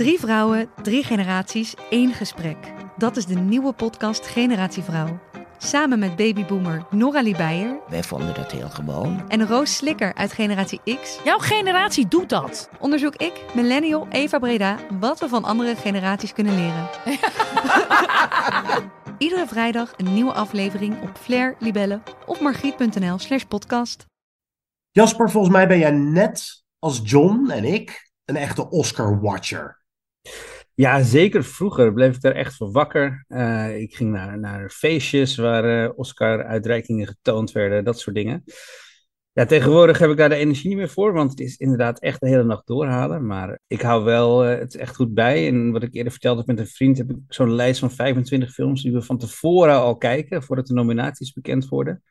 Drie vrouwen, drie generaties, één gesprek. Dat is de nieuwe podcast Generatie Vrouw. Samen met babyboomer Nora Beijer Wij vonden dat heel gewoon. en Roos Slikker uit Generatie X Jouw generatie doet dat. onderzoek ik, millennial Eva Breda, wat we van andere generaties kunnen leren. Iedere vrijdag een nieuwe aflevering op Flair, Libelle of margriet.nl slash podcast. Jasper, volgens mij ben jij net als John en ik een echte Oscar-watcher. Ja, zeker. Vroeger bleef ik daar echt voor wakker. Eh, ik ging naar, naar feestjes waar eh, Oscar-uitreikingen getoond werden, dat soort dingen. Ja, tegenwoordig heb ik daar de energie niet meer voor, want het is inderdaad echt de hele nacht doorhalen. Maar ik hou wel eh, het echt goed bij. En wat ik eerder vertelde met een vriend, heb ik zo'n lijst van 25 films die we van tevoren al kijken, voordat de nominaties bekend worden.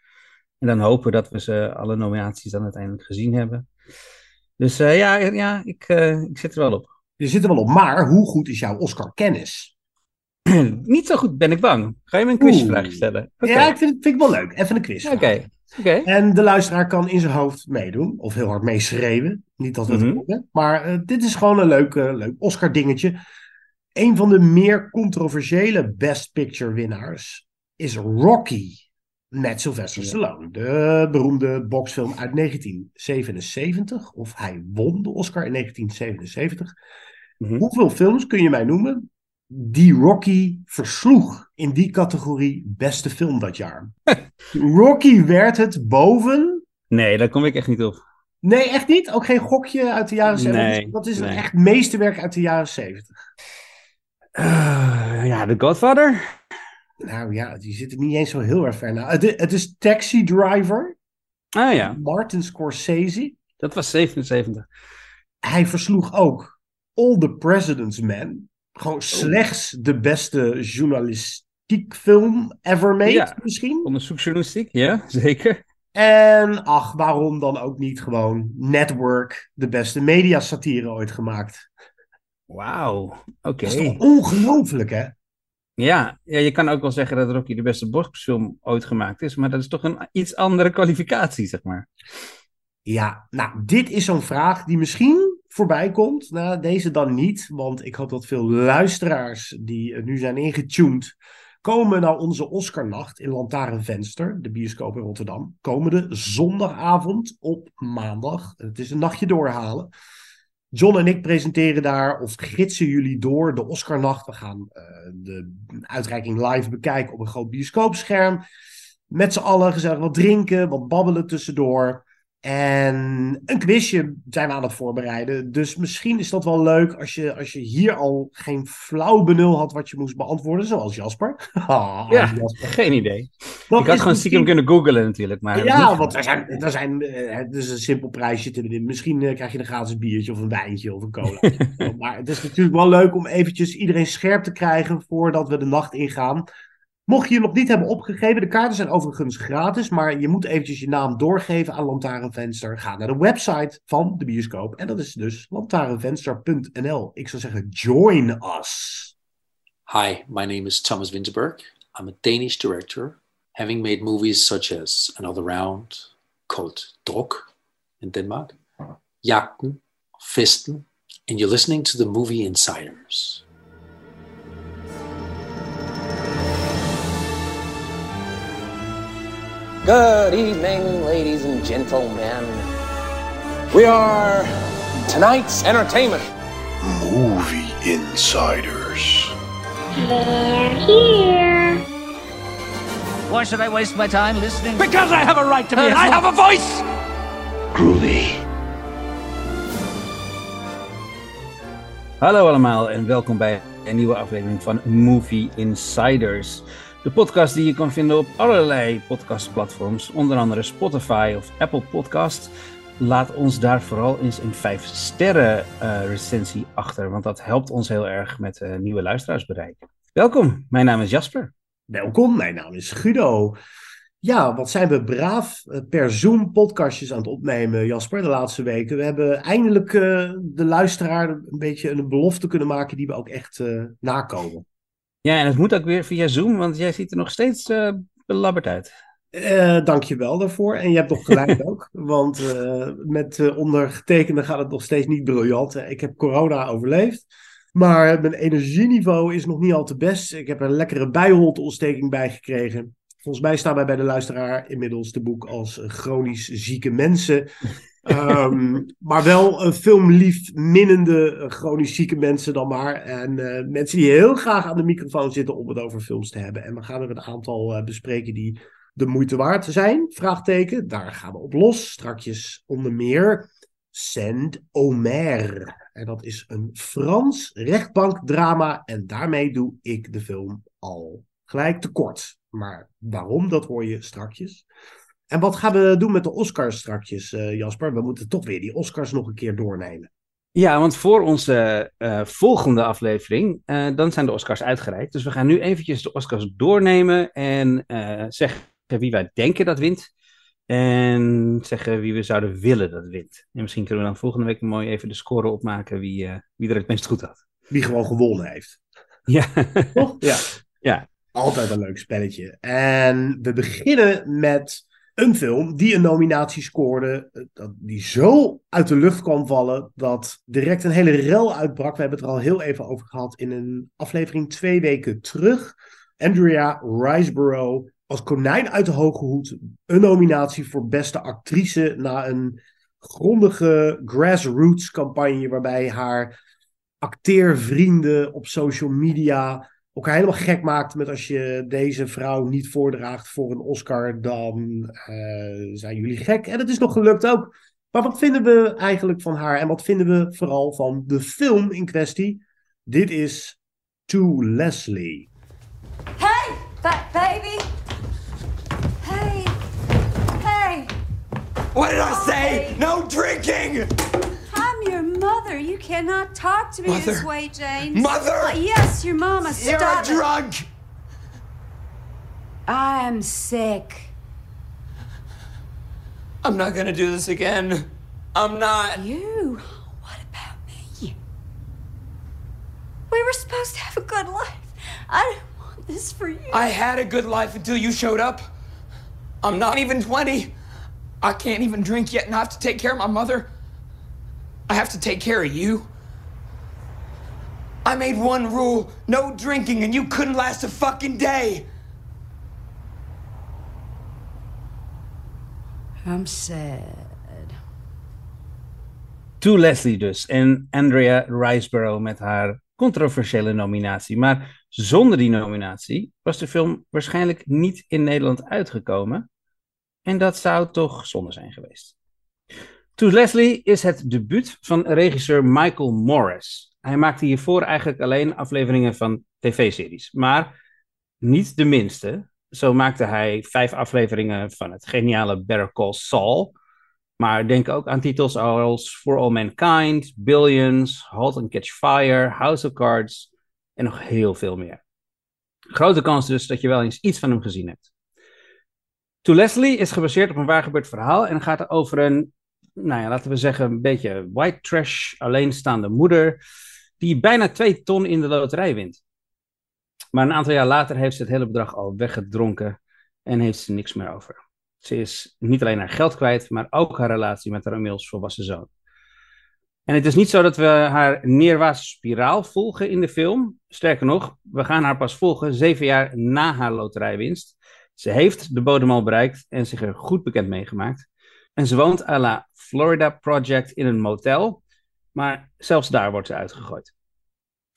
En dan hopen dat we ze alle nominaties dan uiteindelijk gezien hebben. Dus ja, ja ik, ik zit er wel op. Je zit er wel op, maar hoe goed is jouw Oscar-kennis? Niet zo goed, ben ik bang. Ga je me een quizvraag stellen? Ja, ik vind, vind ik wel leuk. Even een quiz. oké. oké. En de luisteraar kan in zijn hoofd meedoen, of heel hard meeschreeuwen. Niet dat we het Mhm. maar eh, dit is gewoon een leuk, eh, leuk Oscar-dingetje. Een van de meer controversiële Best Picture winnaars is Rocky met Sylvester Ja. Stallone. De beroemde boxfilm uit 1977. Of hij won de Oscar in 1977. Mhm. Hoeveel films kun je mij noemen die Rocky versloeg in die categorie beste film dat jaar? Rocky werd het boven. Nee, daar kom ik echt niet op. Nee, echt niet? Ook geen gokje uit de jaren 70? Nee, Wat is het nee. echt meesterwerk uit de jaren 70? Eh, ja, The Godfather? Nou ja, die zit er niet eens zo heel erg ver na. Het, het is Taxi Driver, Ah ja, Martin Scorsese. dat was 77. Hij versloeg ook All the President's Men. Gewoon slechts de beste journalistiek film ever made, Ja. misschien. Onderzoeksjournalistiek, ja, zeker. En ach, waarom dan ook niet gewoon Network, de beste mediasatire ooit gemaakt? Wauw, oké. Dat is toch ongelooflijk, hè? Ja, ja, je kan ook wel zeggen dat Rocky de beste boxfilm ooit gemaakt is, maar dat is toch een iets andere kwalificatie, zeg maar. Ja, nou, dit is zo'n vraag die misschien voorbij komt. Nou, deze dan niet, want ik hoop dat veel luisteraars die nu zijn ingetuned, komen naar onze Oscarnacht in Lantaarnvenster, de bioscoop in Rotterdam. Komende zondagavond op maandag. Het is een nachtje doorhalen. John en ik presenteren daar of gidsen jullie door de Oscarnacht. We gaan eh, de uitreiking live bekijken op een groot bioscoopscherm. Met z'n allen gezellig wat drinken, wat babbelen tussendoor. En een quizje zijn we aan het voorbereiden. Dus misschien is dat wel leuk als je, als je hier al geen flauw benul had wat je moest beantwoorden, zoals Jasper. Ja, Jasper. geen idee. Ik had gewoon stiekem misschien- kunnen googlen natuurlijk, maar... Ja, want er zijn, er zijn, eh, het is een simpel prijsje te winnen. Misschien eh, krijg je een gratis biertje of een wijntje of een cola. maar het is natuurlijk wel leuk om eventjes iedereen scherp te krijgen voordat we de nacht ingaan. Mocht je je nog niet hebben opgegeven, de kaarten zijn overigens gratis, maar je moet eventjes je naam doorgeven aan Lantaarnvenster. Ga naar de website van de bioscoop en dat is dus lantaarnvenster.nl. Ik zou zeggen, join us. Hi, my name is Thomas Winterberg. I'm a Danish director, having made movies such as Another Round, called Druk in Denmark, Jagten, Festen, and you're listening to the Movie Insiders. Good evening, ladies and gentlemen. We are tonight's entertainment. Movie Insiders. They're here. Why should I waste my time listening? Because I have a right to be. I have a voice. Groovy. Hallo allemaal en welkom bij een nieuwe aflevering van Movie Insiders. De podcast die je kan vinden op allerlei podcastplatforms, onder andere Spotify of Apple Podcast. Laat ons daar vooral eens een 5 sterren eh, recensie achter, want dat helpt ons heel erg met eh, nieuwe luisteraars bereiken. Welkom, mijn naam is Jasper. Welkom, mijn naam is Guido. Ja, wat zijn we braaf eh, per Zoom podcastjes aan het opnemen, Jasper, de laatste weken. We hebben eindelijk de luisteraar een beetje een belofte kunnen maken die we ook echt nakomen. Ja, en het moet ook weer via Zoom, want jij ziet er nog steeds eh, belabberd uit. Eh Dank je wel daarvoor. En je hebt nog gelijk ook, want eh, met ondergetekende gaat het nog steeds niet briljant. Ik heb corona overleefd. Maar mijn energieniveau is nog niet al te best. Ik heb een lekkere bijholteontsteking bijgekregen. Volgens mij staan wij bij de luisteraar inmiddels te boek als chronisch zieke mensen. Um, maar wel een filmlief minnende chronisch zieke mensen dan maar. En uh, mensen die heel graag aan de microfoon zitten om het over films te hebben. En we gaan er een aantal uh, bespreken die de moeite waard zijn. Vraagteken, daar gaan we op los. Strakjes onder meer Saint-Omer. En dat is een Frans rechtbankdrama. En daarmee doe ik de film al gelijk tekort. Maar waarom, dat hoor je strakjes. En wat gaan we doen met de Oscars strakjes, uh, Jasper? We moeten toch weer die Oscars nog een keer doornemen. Ja, want voor onze uh, volgende aflevering, uh, dan zijn de Oscars uitgereikt. Dus we gaan nu eventjes de Oscars doornemen en zeggen wie wij denken dat wint. En zeggen wie we zouden willen dat wint. En misschien kunnen we dan volgende week mooi even de score opmaken wie, wie er het meest goed had. Wie gewoon gewonnen heeft. Ja. Toch? Ja. ja. Altijd een leuk spelletje. En we beginnen met een film die een nominatie scoorde, die zo uit de lucht kwam vallen dat direct een hele rel uitbrak. We hebben het er al heel even over gehad in een aflevering twee weken terug. Andrea Riseborough als konijn uit de hoge hoed een nominatie voor beste actrice na een grondige grassroots campagne waarbij haar acteervrienden op social media elkaar helemaal gek maakt met als je deze vrouw niet voordraagt voor een Oscar, dan uh, zijn jullie gek. En het is nog gelukt ook. Maar wat vinden we eigenlijk van haar en wat vinden we vooral van de film in kwestie? Dit is To Leslie. Hey, fat baby. Hey, hey. What did I say? No drinking! Mother. You cannot talk to me Mother? this way, James. Mother? Uh, yes, your mama. You're Stop a it. drunk! I'm sick. I'm not gonna do this again. I'm not. You? What about me? We were supposed to have a good life. I don't want this for you. I had a good life until you showed up. I'm not even 20. I can't even drink yet and I have to take care of my mother. I have to take care of you. I made one rule no drinking, and you couldn't last a fucking day. I'm sad. To Leslie dus. En Andrea Riseborough met haar controversiële nominatie. Maar zonder die nominatie was de film waarschijnlijk niet in Nederland uitgekomen. En dat zou toch zonde zijn geweest. To Leslie is het debuut van regisseur Michael Morris. Hij maakte hiervoor eigenlijk alleen afleveringen van tv-series. Maar niet de minste. Zo maakte hij vijf afleveringen van het geniale Better Call Saul. Maar denk ook aan titels als For All Mankind, Billions, Halt and Catch Fire, House of Cards en nog heel veel meer. Grote kans dus dat je wel eens iets van hem gezien hebt. To Leslie is gebaseerd op een waargebeurd verhaal en gaat over een, nou ja, laten we zeggen, een beetje white trash alleenstaande moeder die bijna twee ton in de loterij wint. Maar een aantal jaar later heeft ze het hele bedrag al weggedronken en heeft ze niks meer over. Ze is niet alleen haar geld kwijt, maar ook haar relatie met haar inmiddels volwassen zoon. En het is niet zo dat we haar neerwaartse spiraal volgen in de film. Sterker nog, we gaan haar pas volgen zeven jaar na haar loterijwinst. Ze heeft de bodem al bereikt en zich er goed bekend meegemaakt. En ze woont à la Florida Project in een motel, maar zelfs daar wordt ze uitgegooid.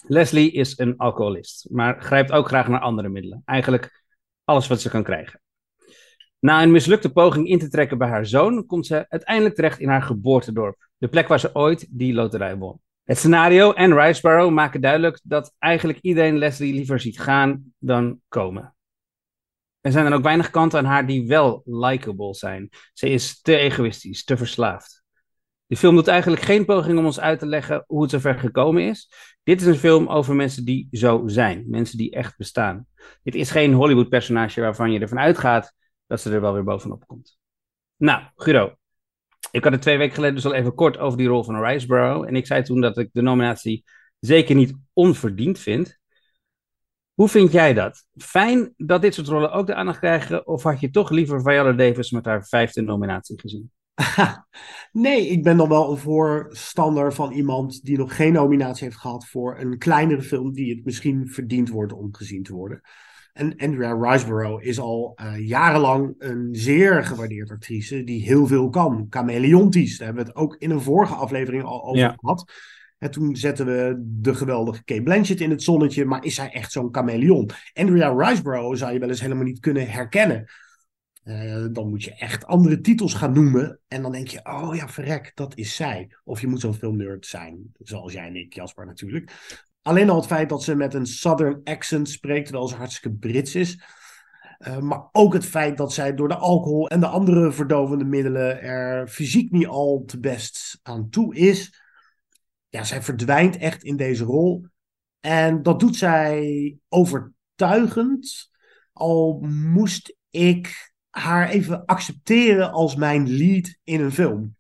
Leslie is een alcoholist, maar grijpt ook graag naar andere middelen. Eigenlijk alles wat ze kan krijgen. Na een mislukte poging in te trekken bij haar zoon, komt ze uiteindelijk terecht in haar geboortedorp, de plek waar ze ooit die loterij won. Het scenario en Riceborough maken duidelijk dat eigenlijk iedereen Leslie liever ziet gaan dan komen. Er zijn dan ook weinig kanten aan haar die wel likable zijn. Ze is te egoïstisch, te verslaafd. De film doet eigenlijk geen poging om ons uit te leggen hoe het zover gekomen is. Dit is een film over mensen die zo zijn, mensen die echt bestaan. Dit is geen Hollywood-personage waarvan je ervan uitgaat dat ze er wel weer bovenop komt. Nou, Guido, ik had het twee weken geleden dus al even kort over die rol van Riceborough. En ik zei toen dat ik de nominatie zeker niet onverdiend vind. Hoe vind jij dat? Fijn dat dit soort rollen ook de aandacht krijgen, of had je toch liever Viola Davis met haar vijfde nominatie gezien? nee, ik ben dan wel een voorstander van iemand die nog geen nominatie heeft gehad voor een kleinere film die het misschien verdient wordt om gezien te worden. En Andrea Riseborough is al uh, jarenlang een zeer gewaardeerde actrice die heel veel kan. Chameleontisch, daar hebben we het ook in een vorige aflevering al over Ja. gehad. En toen zetten we de geweldige Kate Blanchett in het zonnetje, maar is zij echt zo'n chameleon? Andrea Riseborough zou je wel eens helemaal niet kunnen herkennen. Eh, dan moet je echt andere titels gaan noemen. En dan denk je, oh ja, verrek, dat is zij. Of je moet zo'n filmnerd zijn, zoals jij en ik, Jasper natuurlijk. Alleen al het feit dat ze met een southern accent spreekt, terwijl ze hartstikke Brits is. Uh, maar ook het feit dat zij door de alcohol en de andere verdovende middelen er fysiek niet al te best aan toe is. Ja, zij verdwijnt echt in deze rol. En dat doet zij overtuigend. Al moest ik haar even accepteren als mijn lead in een film.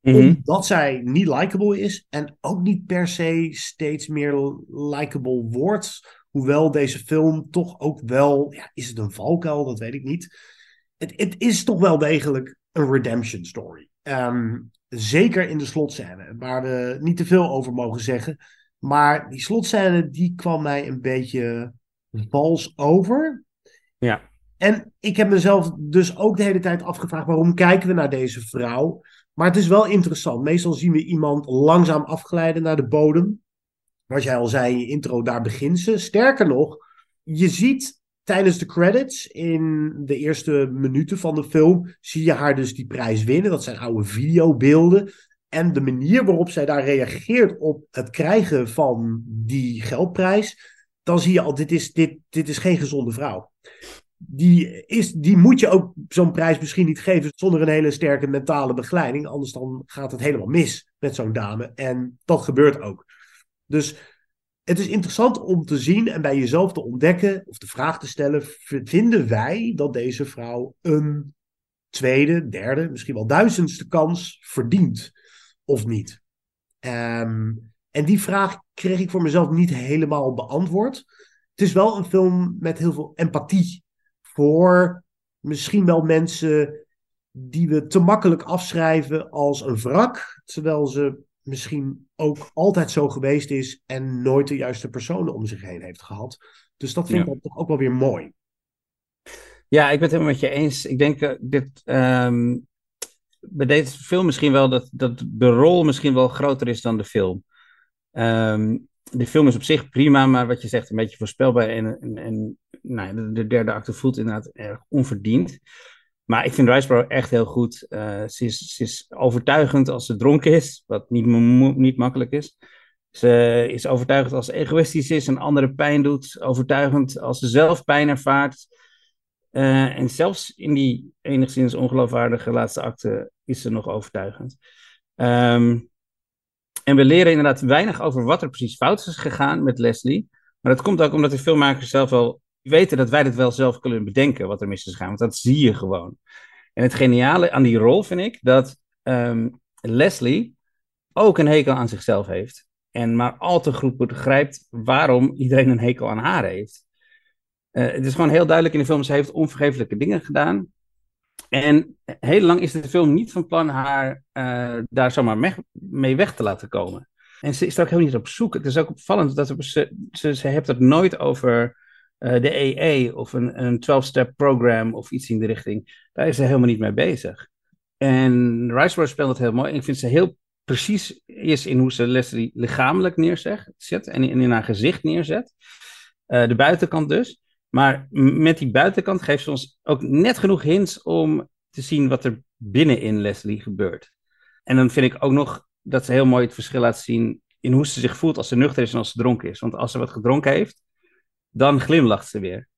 Mhm. Omdat zij niet likable is en ook niet per se steeds meer likable wordt. Hoewel deze film toch ook wel, ja, is het een valkuil? Dat weet ik niet. Het, het is toch wel degelijk een redemption story. Ehm, zeker in de slotscène, waar we niet te veel over mogen zeggen. Maar die slotscène, die kwam mij een beetje vals over. Ja. En ik heb mezelf dus ook de hele tijd afgevraagd: waarom kijken we naar deze vrouw? Maar het is wel interessant. Meestal zien we iemand langzaam afglijden naar de bodem. Wat jij al zei in je intro, daar begint ze. Sterker nog, je ziet tijdens de credits in de eerste minuten van de film, zie je haar dus die prijs winnen. Dat zijn oude videobeelden. En de manier waarop zij daar reageert op het krijgen van die geldprijs, dan zie je al, dit is, dit, dit is geen gezonde vrouw die, is, die moet je ook zo'n prijs misschien niet geven zonder een hele sterke mentale begeleiding. Anders dan gaat het helemaal mis met zo'n dame. En dat gebeurt ook. Dus het is interessant om te zien en bij jezelf te ontdekken of de vraag te stellen: vinden wij dat deze vrouw een tweede, derde, misschien wel duizendste kans verdient of niet? Um, en die vraag kreeg ik voor mezelf niet helemaal beantwoord. Het is wel een film met heel veel empathie voor misschien wel mensen die we te makkelijk afschrijven als een wrak, terwijl ze misschien ook altijd zo geweest is en nooit de juiste personen om zich heen heeft gehad. Dus dat vind ik Ja. dan toch ook wel weer mooi. Ja, ik ben het helemaal met je eens. Ik denk eh, dit, bij deze film misschien wel dat, dat de rol misschien wel groter is dan de film. Ehm, de film is op zich prima, maar wat je zegt, een beetje voorspelbaar. En, en, en nou, ja, de, de derde acte voelt inderdaad erg onverdiend. Maar ik vind Riceborough echt heel goed. Eh, ze, is, overtuigend als ze dronken is, wat niet, niet makkelijk is. Ze is overtuigend als ze egoïstisch is en anderen pijn doet. Overtuigend als ze zelf pijn ervaart. Eh, en zelfs in die enigszins ongeloofwaardige laatste acte is ze nog overtuigend. Ehm, en we leren inderdaad weinig over wat er precies fout is gegaan met Leslie. Maar dat komt ook omdat de filmmakers zelf wel weten dat wij het wel zelf kunnen bedenken wat er mis is gegaan. Want dat zie je gewoon. En het geniale aan die rol vind ik dat ehm, Leslie ook een hekel aan zichzelf heeft. En maar al te goed begrijpt waarom iedereen een hekel aan haar heeft. Eh, het is gewoon heel duidelijk in de film, ze heeft onvergeeflijke dingen gedaan. En heel lang is de film niet van plan haar eh, daar zomaar me- mee weg te laten komen. En ze is er ook helemaal niet op zoek. Het is ook opvallend dat ze, ze, ze heeft het nooit over de EE of een, een 12-step program of iets in de richting. Daar is ze helemaal niet mee bezig. En Riceborough speelt het heel mooi. En ik vind ze heel precies is in hoe ze Leslie lichamelijk neerzet zet en in, haar gezicht neerzet. Eh, de buitenkant dus. Maar met die buitenkant geeft ze ons ook net genoeg hints om te zien wat er binnenin Leslie gebeurt. En dan vind ik ook nog dat ze heel mooi het verschil laat zien in hoe ze zich voelt als ze nuchter is en als ze dronken is. Want als ze wat gedronken heeft, dan glimlacht ze weer.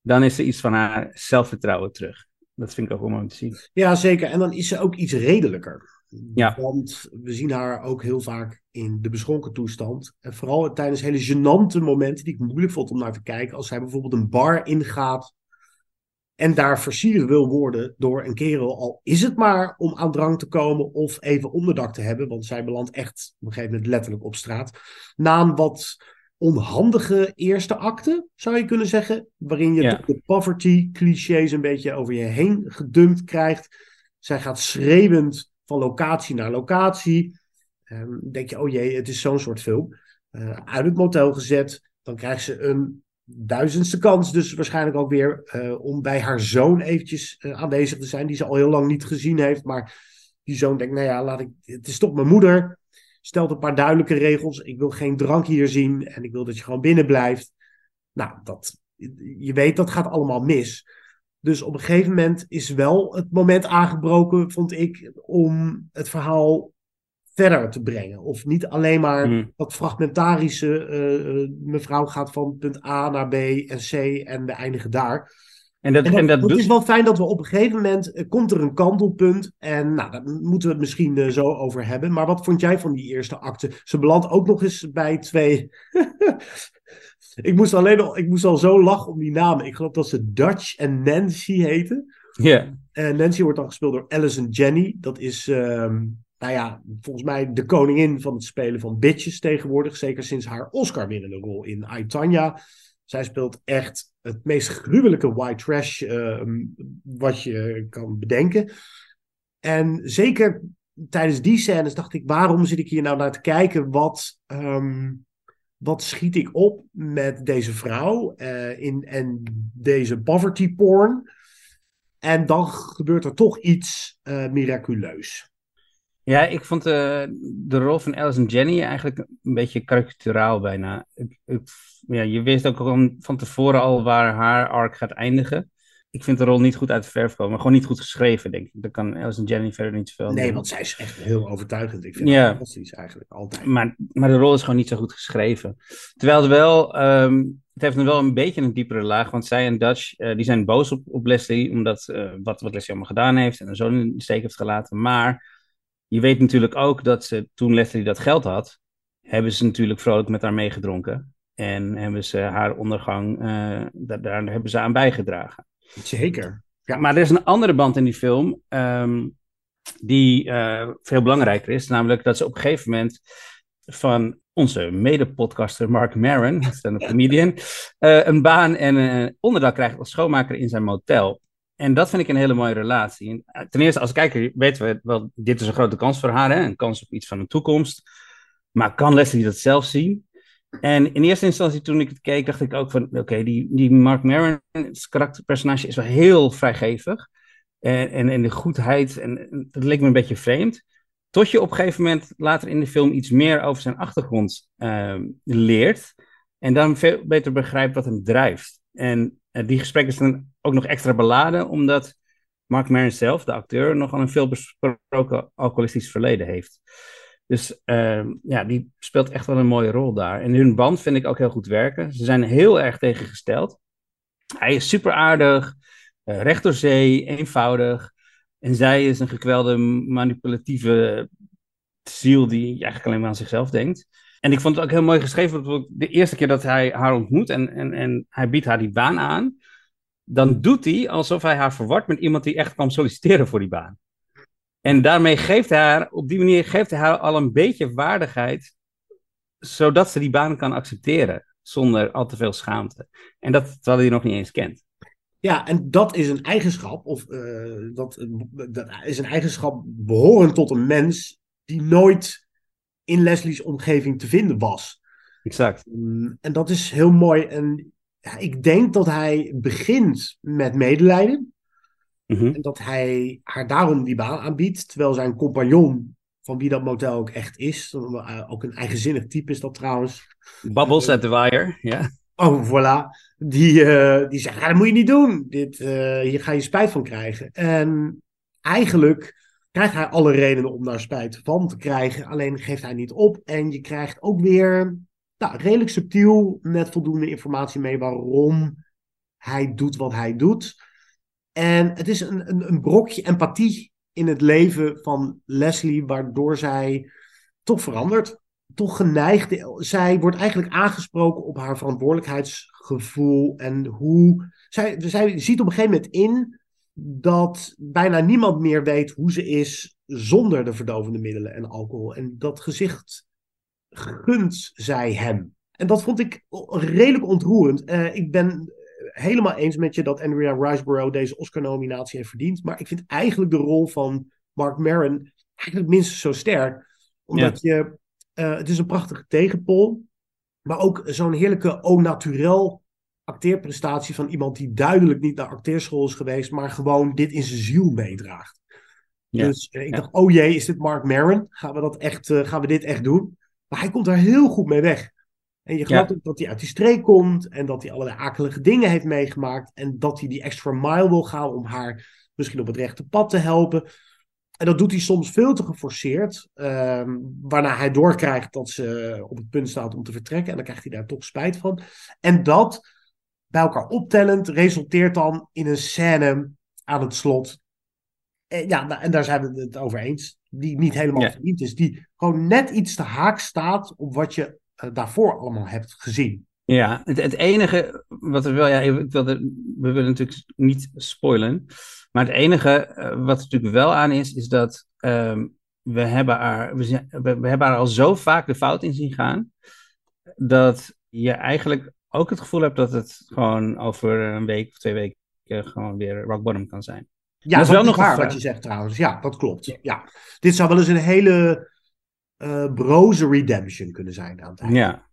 Dan is er iets van haar zelfvertrouwen terug. Dat vind ik ook wel mooi om te zien. Ja, zeker. En dan is ze ook iets redelijker. Ja. Want we zien haar ook heel vaak in de beschonken toestand. En vooral tijdens hele gênante momenten die ik moeilijk vond om naar te kijken. Als zij bijvoorbeeld een bar ingaat en daar versierd wil worden door een kerel. Al is het maar om aan drank te komen of even onderdak te hebben. Want zij belandt echt op een gegeven moment letterlijk op straat. Na een wat onhandige eerste acte, zou je kunnen zeggen. Waarin je Ja. de poverty clichés een beetje over je heen gedumpt krijgt Zij gaat schreeuwend van locatie naar locatie. Um, denk je, oh jee, het is zo'n soort film. Uh, uit het motel gezet. Dan krijgt ze een duizendste kans, dus waarschijnlijk ook weer uh, om bij haar zoon eventjes uh, aanwezig te zijn, die ze al heel lang niet gezien heeft. Maar die zoon denkt, nou ja, laat ik, het is toch mijn moeder. Stelt een paar duidelijke regels. Ik wil geen drank hier zien en ik wil dat je gewoon binnen blijft. Nou, dat, je weet, dat gaat allemaal mis. Dus op een gegeven moment is wel het moment aangebroken, vond ik, om het verhaal verder te brengen. Of niet alleen maar Mm. dat fragmentarische, eh, eh, mevrouw gaat van punt A naar B en C en we eindigen daar. En dat, En dat, en dat het is wel fijn dat we op een gegeven moment, eh, komt er een kantelpunt en nou, daar moeten we het misschien eh, zo over hebben. Maar wat vond jij van die eerste acte? Ze belandt ook nog eens bij twee... ik, moest alleen al, ik moest al zo lachen om die namen. Ik geloof dat ze Dutch en Nancy heten. Ja. En Nancy wordt dan gespeeld door Alison Jenny. Dat is, ehm, nou ja, volgens mij de koningin van het spelen van bitches tegenwoordig. Zeker sinds haar Oscar-winnende rol in I, Tonya. Zij speelt echt het meest gruwelijke white trash ehm, wat je kan bedenken. En zeker tijdens die scènes dacht ik, waarom zit ik hier nou naar te kijken? Wat, ehm, wat schiet ik op met deze vrouw eh, in, en deze poverty porn? En dan gebeurt er toch iets eh, miraculeus. Ja, ik vond eh, de rol van Alison Jenny eigenlijk een beetje karikaturaal bijna. Ik, ik, ja, je wist ook al van tevoren al waar haar arc gaat eindigen. Ik vind de rol niet goed uit de verf komen, maar gewoon niet goed geschreven, denk ik. Daar kan Alison Jenny verder niet aan Nee, doen. want zij is echt heel overtuigend. Ik vind Ja. haar fantastisch eigenlijk, altijd. Maar, maar de rol is gewoon niet zo goed geschreven. Terwijl het wel, ehm, het heeft nog wel een beetje een diepere laag. Want zij en Dutch, eh, die zijn boos op, op Leslie. Omdat eh, wat, wat Leslie allemaal gedaan heeft. En een zoon in de steek heeft gelaten. Maar je weet natuurlijk ook dat ze, toen Leslie dat geld had. Hebben ze natuurlijk vrolijk met haar meegedronken. En hebben ze haar ondergang, eh, daar, daar hebben ze aan bijgedragen. Zeker. Ja. Maar er is een andere band in die film. ehm, die eh, veel belangrijker is. Namelijk dat ze op een gegeven moment van onze mede-podcaster Mark Maron, stand-up comedian, eh, een baan en een onderdak krijgt als schoonmaker in zijn motel. En dat vind ik een hele mooie relatie. Eh, ten eerste, als kijker weten we wel, dit is een grote kans voor haar, hè? een kans op iets van een toekomst. Maar kan Leslie dat zelf zien? En in eerste instantie, toen ik het keek, dacht ik ook van, oké, die, die Mark Maron, het karakterpersonage, is wel heel vrijgevig. En, en, en de goedheid, en, dat leek me een beetje vreemd. Tot je op een gegeven moment later in de film iets meer over zijn achtergrond ehm, leert. En dan veel beter begrijpt wat hem drijft. En die gesprekken zijn ook nog extra beladen, omdat Mark Maron zelf, de acteur, nogal een veel besproken alcoholistisch verleden heeft. Dus ehm, ja, die speelt echt wel een mooie rol daar. En hun band vind ik ook heel goed werken. Ze zijn heel erg tegengesteld. Hij is super aardig, eh, recht door zee, eenvoudig. En zij is een gekwelde, manipulatieve ziel die eigenlijk alleen maar aan zichzelf denkt. En ik vond het ook heel mooi geschreven. De eerste keer dat hij haar ontmoet en, en, en hij biedt haar die baan aan, dan doet hij alsof hij haar verwart met iemand die echt kwam solliciteren voor die baan. En daarmee geeft hij haar, op die manier geeft hij haar al een beetje waardigheid, zodat ze die baan kan accepteren, zonder al te veel schaamte. En dat terwijl hij nog niet eens kent. Ja, en dat is een eigenschap, of eh, dat, dat is een eigenschap behorend tot een mens die nooit in Leslie's omgeving te vinden was. Exact. Mm, En dat is heel mooi. En ja, ik denk dat hij begint met medelijden. Mhm. En dat hij haar daarom die baan aanbiedt. Terwijl zijn compagnon, van wie dat motel ook echt is. eh, Ook een eigenzinnig type is dat trouwens. Bubbles at the wire, ja. Oh, voilà. Die, eh, die zegt, ja, dat moet je niet doen. Dit, eh, hier ga je spijt van krijgen. En eigenlijk krijgt hij alle redenen om daar spijt van te krijgen. Alleen geeft hij niet op. En je krijgt ook weer nou, redelijk subtiel met voldoende informatie mee waarom hij doet wat hij doet. En het is een, een, een brokje empathie in het leven van Leslie, waardoor zij toch verandert. Toch geneigd. Zij wordt eigenlijk aangesproken op haar verantwoordelijkheidsgevoel. En hoe. Zij, zij ziet op een gegeven moment in dat bijna niemand meer weet hoe ze is zonder de verdovende middelen en alcohol. En dat gezicht gunt zij hem. En dat vond ik redelijk ontroerend. Eh, ik ben helemaal eens met je dat Andrea Riseborough deze Oscar-nominatie heeft verdiend. Maar ik vind eigenlijk de rol van Mark Maron eigenlijk minstens zo sterk. Omdat je, eh, het is een prachtige tegenpol. Maar ook zo'n heerlijke au naturel acteerprestatie van iemand die duidelijk niet naar acteerschool is geweest, maar gewoon dit in zijn ziel meedraagt. Ja. Dus eh, ik dacht, oh jee, is dit Mark Maron? Gaan we, dat echt, eh, gaan we dit echt doen? Maar hij komt daar heel goed mee weg. En je gelooft ook dat hij uit die streek komt en dat hij allerlei akelige dingen heeft meegemaakt en dat hij die extra mile wil gaan om haar misschien op het rechte pad te helpen. En dat doet hij soms veel te geforceerd, ehm, waarna hij doorkrijgt dat ze op het punt staat om te vertrekken en dan krijgt hij daar toch spijt van. En dat bij elkaar optellend resulteert dan in een scène aan het slot. En, ja, nou, en daar zijn we het over eens. Die niet helemaal Ja. verdiend is. Die gewoon net iets te haak staat op wat je eh, daarvoor allemaal hebt gezien. Ja, het, het enige wat er wel, ja, we willen natuurlijk niet spoilen, maar het enige eh, wat er natuurlijk wel aan is, is dat ehm, we, hebben haar, we, zijn- we, we hebben haar al zo vaak de fout in zien gaan, dat je eigenlijk ook het gevoel hebt dat het gewoon over een week of twee weken eh, gewoon weer rock bottom kan zijn. Ja, dat is wel nog waar wat je zegt trouwens. Ja, dat klopt. Ja. Dit zou wel eens een hele eh broze redemption kunnen zijn aan het einde. Ja.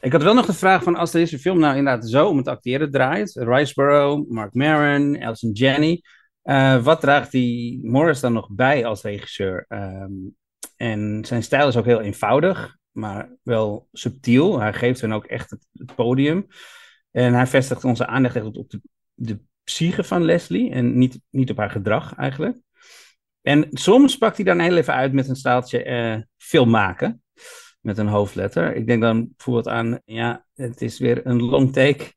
Ik had wel nog de vraag van als deze film nou inderdaad zo om het acteren draait, Riceborough, Mark Maron, Alison Janney, eh, wat draagt die Morris dan nog bij als regisseur? Ehm, en zijn stijl is ook heel eenvoudig, maar wel subtiel. Hij geeft hen ook echt het, podium. En hij vestigt onze aandacht echt op de, de psyche van Leslie en niet, niet op haar gedrag eigenlijk. En soms pakt hij dan heel even uit met een staaltje eh, film maken met een hoofdletter. Ik denk dan bijvoorbeeld aan, ja, het is weer een long take.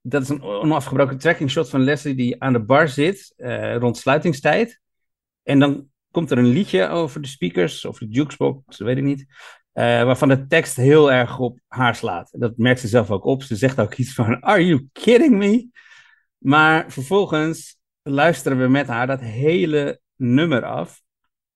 Dat is een onafgebroken tracking shot van Leslie die aan de bar zit eh, rond sluitingstijd. En dan komt er een liedje over de speakers of de jukebox, weet ik niet. Eh, waarvan de tekst heel erg op haar slaat. Dat merkt ze zelf ook op. Ze zegt ook iets van, are you kidding me? Maar vervolgens luisteren we met haar dat hele nummer af.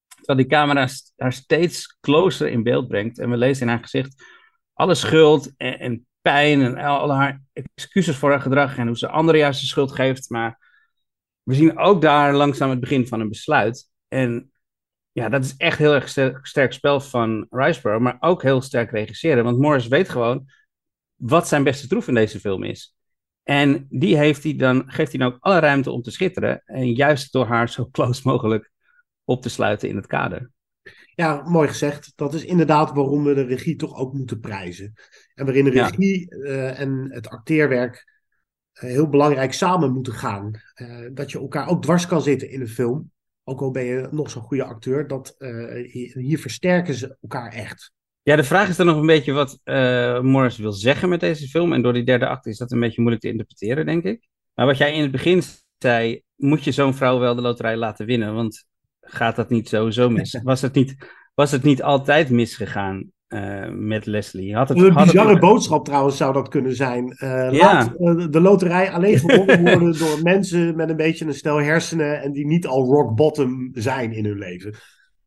Terwijl die camera haar steeds closer in beeld brengt. En we lezen in haar gezicht alle schuld en, en pijn en al haar excuses voor haar gedrag. En hoe ze anderen juist de schuld geeft. Maar we zien ook daar langzaam het begin van een besluit. En ja, dat is echt heel erg sterk, sterk spel van Riceborough. Maar ook heel sterk regisseren. Want Morris weet gewoon wat zijn beste troef in deze film is. En die heeft hij dan, geeft hij dan ook alle ruimte om te schitteren. En juist door haar zo close mogelijk op te sluiten in het kader. Ja, mooi gezegd. Dat is inderdaad waarom we de regie toch ook moeten prijzen. En waarin de Ja. regie eh, en het acteerwerk eh, heel belangrijk samen moeten gaan. Eh, dat je elkaar ook dwars kan zitten in een film. Ook al ben je nog zo'n goede acteur. Dat, eh, hier, versterken ze elkaar echt. Ja, de vraag is dan nog een beetje wat eh, Morris wil zeggen met deze film. En door die derde acte is dat een beetje moeilijk te interpreteren, denk ik. Maar wat jij in het begin zei, moet je zo'n vrouw wel de loterij laten winnen? Want gaat dat niet sowieso mis? Was het niet, was het niet altijd misgegaan eh, met Leslie? Had het, Een had het- bizarre boodschap trouwens zou dat kunnen zijn. Eh, Ja. Laat eh, de loterij alleen gewonnen worden door mensen met een beetje een stel hersenen. En die niet al rock bottom zijn in hun leven.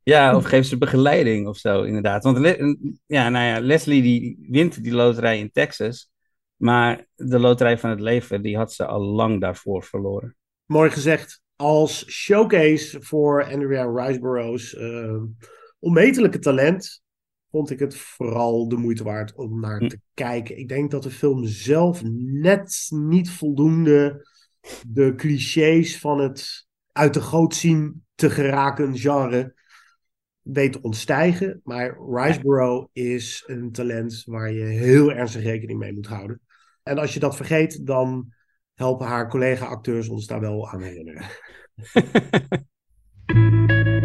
Ja, of geef ze begeleiding of zo, inderdaad. Want ja, nou ja, Leslie die wint die loterij in Texas. Maar de loterij van het leven, die had ze al lang daarvoor verloren. Mooi gezegd. Als showcase voor Andrea Riseborough's eh, onmetelijke talent vond ik het vooral de moeite waard om naar te kijken. Ik denk dat de film zelf net niet voldoende de clichés van het uit de goot zien te geraken genre weet te ontstijgen. Maar Riseborough is een talent waar je heel ernstig rekening mee moet houden. En als je dat vergeet, dan helpen haar collega-acteurs ons daar wel aan herinneren.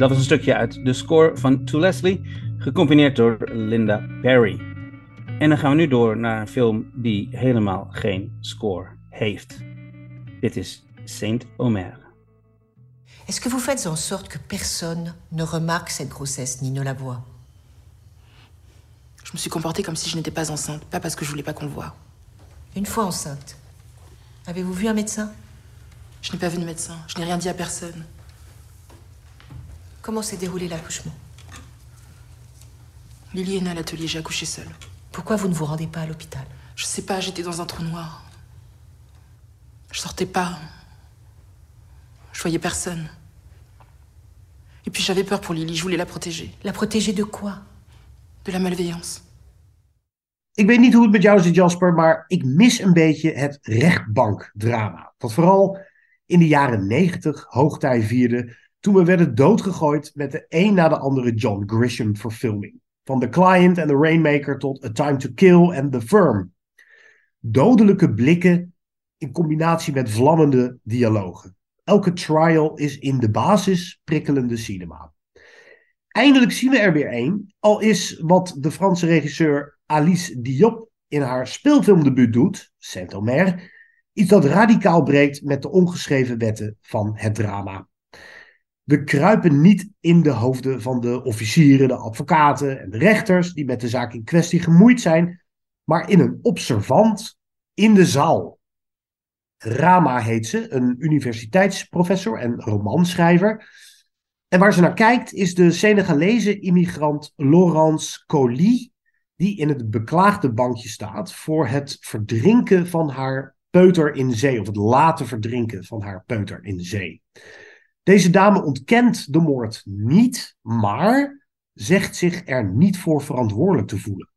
Dat was een stukje uit de score van To Leslie, gecombineerd door Linda Perry. En dan gaan we nu door naar een film die helemaal geen score heeft. Dit is Saint Omer. Est-ce que vous faites en sorte que personne ne remarque cette grossesse ni ne la voit Je me suis comportée comme si je n'étais pas enceinte, pas parce que je voulais pas qu'on le voie. Une fois enceinte, avez-vous vu un médecin? Je n'ai pas vu de médecin, je n'ai rien dit à personne. Comment s'est déroulé l'accouchement Lily est née à l'atelier, j'ai accouché seule. Pourquoi vous ne vous rendez pas à l'hôpital Je sais pas, j'étais dans un trou noir. Je sortais pas. Je voyais personne. Et puis j'avais peur pour Lily, je voulais la protéger. La protéger de quoi De la malveillance. Ik weet niet hoe het met jou zit, Jasper, maar ik mis een beetje het rechtbankdrama. Dat vooral in de jaren negentig hoogtij vierde toen we werden doodgegooid met de een na de andere John Grisham verfilming. Van The Client en The Rainmaker tot A Time to Kill en The Firm. Dodelijke blikken in combinatie met vlammende dialogen. Elke trial is in de basis prikkelende cinema. Eindelijk zien we er weer één, al is wat de Franse regisseur Alice Diop in haar speelfilmdebuut doet, Saint-Omer, iets dat radicaal breekt met de ongeschreven wetten van het drama. We kruipen niet in de hoofden van de officieren, de advocaten en de rechters die met de zaak in kwestie gemoeid zijn, maar in een observant in de zaal. Rama heet ze, een universiteitsprofessor en romanschrijver. En waar ze naar kijkt is de Senegalese immigrant Laurence Colli, die in het beklaagde bankje staat voor het verdrinken van haar peuter in zee, of het laten verdrinken van haar peuter in zee. Deze dame ontkent de moord niet, maar zegt zich er niet voor verantwoordelijk te voelen.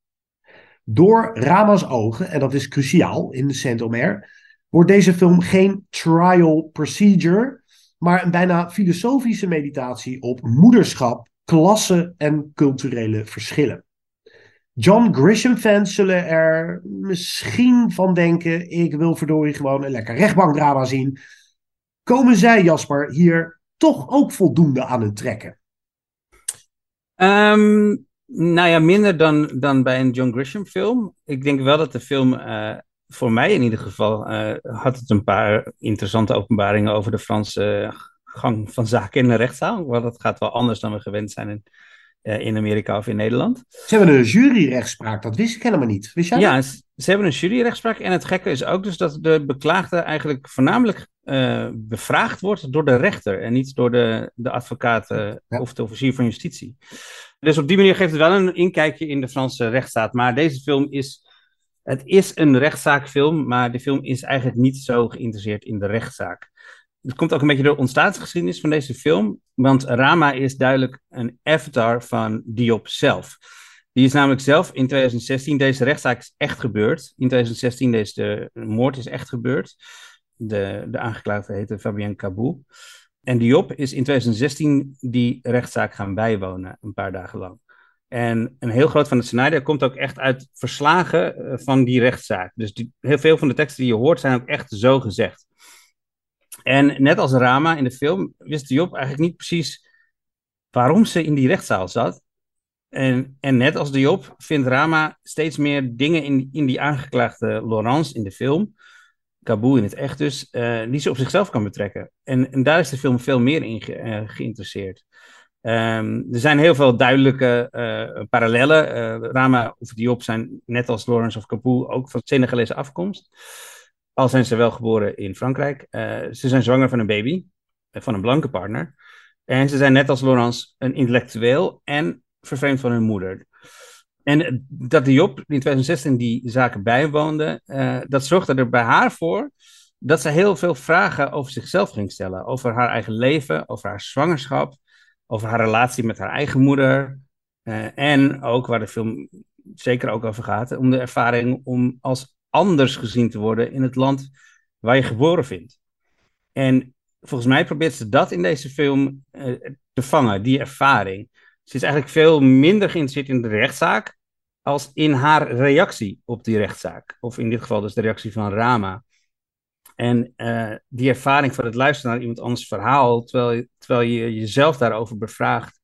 Door Rama's ogen, en dat is cruciaal in de Saint-Omer, wordt deze film geen trial procedure, maar een bijna filosofische meditatie op moederschap, klasse en culturele verschillen. John Grisham-fans zullen er misschien van denken: ik wil verdorie gewoon een lekker rechtbankdrama zien. Komen zij, Jasper, hier toch ook voldoende aan het trekken? Um, nou ja, minder dan, dan bij een John Grisham film. Ik denk wel dat de film, uh, voor mij in ieder geval, uh, had het een paar interessante openbaringen over de Franse gang van zaken in de rechtszaal. Want dat gaat wel anders dan we gewend zijn in, in Amerika of in Nederland. Ze hebben een juryrechtspraak, dat wist ik helemaal niet. Wist jij ja, dat? ze hebben een juryrechtspraak. En het gekke is ook dus dat de beklaagde eigenlijk voornamelijk uh, bevraagd wordt door de rechter en niet door de, de advocaat ja. of de officier van justitie. Dus op die manier geeft het wel een inkijkje in de Franse rechtsstaat. Maar deze film is, het is een rechtszaakfilm, maar de film is eigenlijk niet zo geïnteresseerd in de rechtszaak. Het komt ook een beetje door de ontstaansgeschiedenis van deze film, want Rama is duidelijk een avatar van Diop zelf. Die is namelijk zelf in 2016, deze rechtszaak is echt gebeurd. In 2016, deze de moord is echt gebeurd. De, de aangeklaagde heette Fabien Cabou. En Diop is in 2016 die rechtszaak gaan bijwonen, een paar dagen lang. En een heel groot van het scenario komt ook echt uit verslagen van die rechtszaak. Dus die, heel veel van de teksten die je hoort zijn ook echt zo gezegd. En net als Rama in de film wist Diop eigenlijk niet precies waarom ze in die rechtszaal zat. En, en net als Diop vindt Rama steeds meer dingen in, in die aangeklaagde Laurence in de film, Kabul in het echt dus, uh, die ze op zichzelf kan betrekken. En, en daar is de film veel meer in ge, uh, geïnteresseerd. Um, er zijn heel veel duidelijke uh, parallellen. Rama of Diop zijn net als Laurence of Kabul ook van Senegalese afkomst. Al zijn ze wel geboren in Frankrijk. ze zijn zwanger van een baby, van een blanke partner. En ze zijn net als Laurence een intellectueel en vervreemd van hun moeder. En dat Diop in 2016 die zaken bijwoonde, uh, dat zorgde er bij haar voor dat ze heel veel vragen over zichzelf ging stellen. Over haar eigen leven, over haar zwangerschap, over haar relatie met haar eigen moeder. Uh, en ook, waar de film zeker ook over gaat, om de ervaring om als anders gezien te worden in het land waar je geboren vindt. En volgens mij probeert ze dat in deze film uh, te vangen, die ervaring. Ze is eigenlijk veel minder geïnteresseerd in de rechtszaak als in haar reactie op die rechtszaak. Of in dit geval dus de reactie van Rama. En uh, die ervaring van het luisteren naar iemand anders verhaal, terwijl, terwijl je jezelf daarover bevraagt,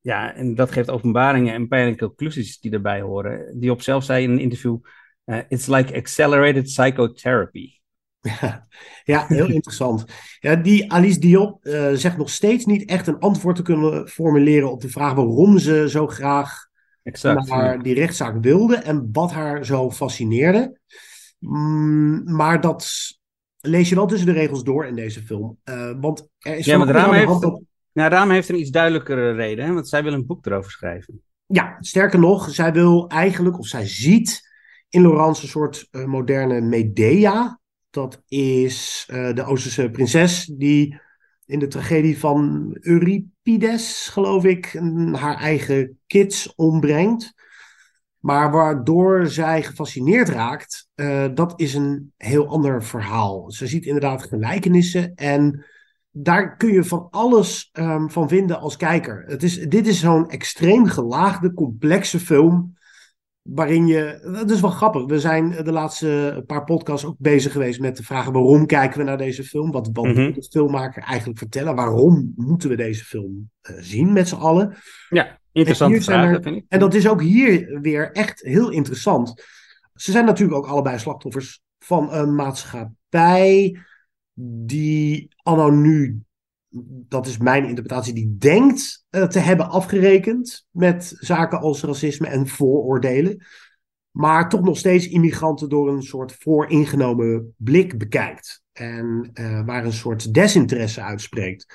ja, en dat geeft openbaringen en pijnlijke conclusies die erbij horen. Die op zelf zei in een interview, uh, it's like accelerated psychotherapy. Ja, ja heel interessant. Ja, die Alice Diop uh, zegt nog steeds niet echt een antwoord te kunnen formuleren op de vraag waarom ze zo graag exact, naar die rechtszaak wilde en wat haar zo fascineerde. Mm, maar dat lees je wel tussen de regels door in deze film. Uh, want er is ja, maar Rama heeft, heeft een iets duidelijkere reden, hè? want zij wil een boek erover schrijven. Ja, sterker nog, zij wil eigenlijk, of zij ziet in Laurence een soort uh, moderne Medea. Dat is uh, de Oosterse prinses die in de tragedie van Euripides, geloof ik, haar eigen kids ombrengt. Maar waardoor zij gefascineerd raakt, uh, dat is een heel ander verhaal. Ze ziet inderdaad gelijkenissen en daar kun je van alles um, van vinden als kijker. Het is, dit is zo'n extreem gelaagde, complexe film waarin je. Dat is wel grappig. We zijn de laatste paar podcasts ook bezig geweest met de vragen: waarom kijken we naar deze film? Wat, wat mm -hmm. moet de filmmaker eigenlijk vertellen? Waarom moeten we deze film uh, zien met z'n allen? Ja, interessante vraag, er, vind ik. En dat is ook hier weer echt heel interessant. Ze zijn natuurlijk ook allebei slachtoffers van een maatschappij die anno nu dat is mijn interpretatie, die denkt uh, te hebben afgerekend met zaken als racisme en vooroordelen, maar toch nog steeds immigranten door een soort vooringenomen blik bekijkt en uh, waar een soort desinteresse uitspreekt.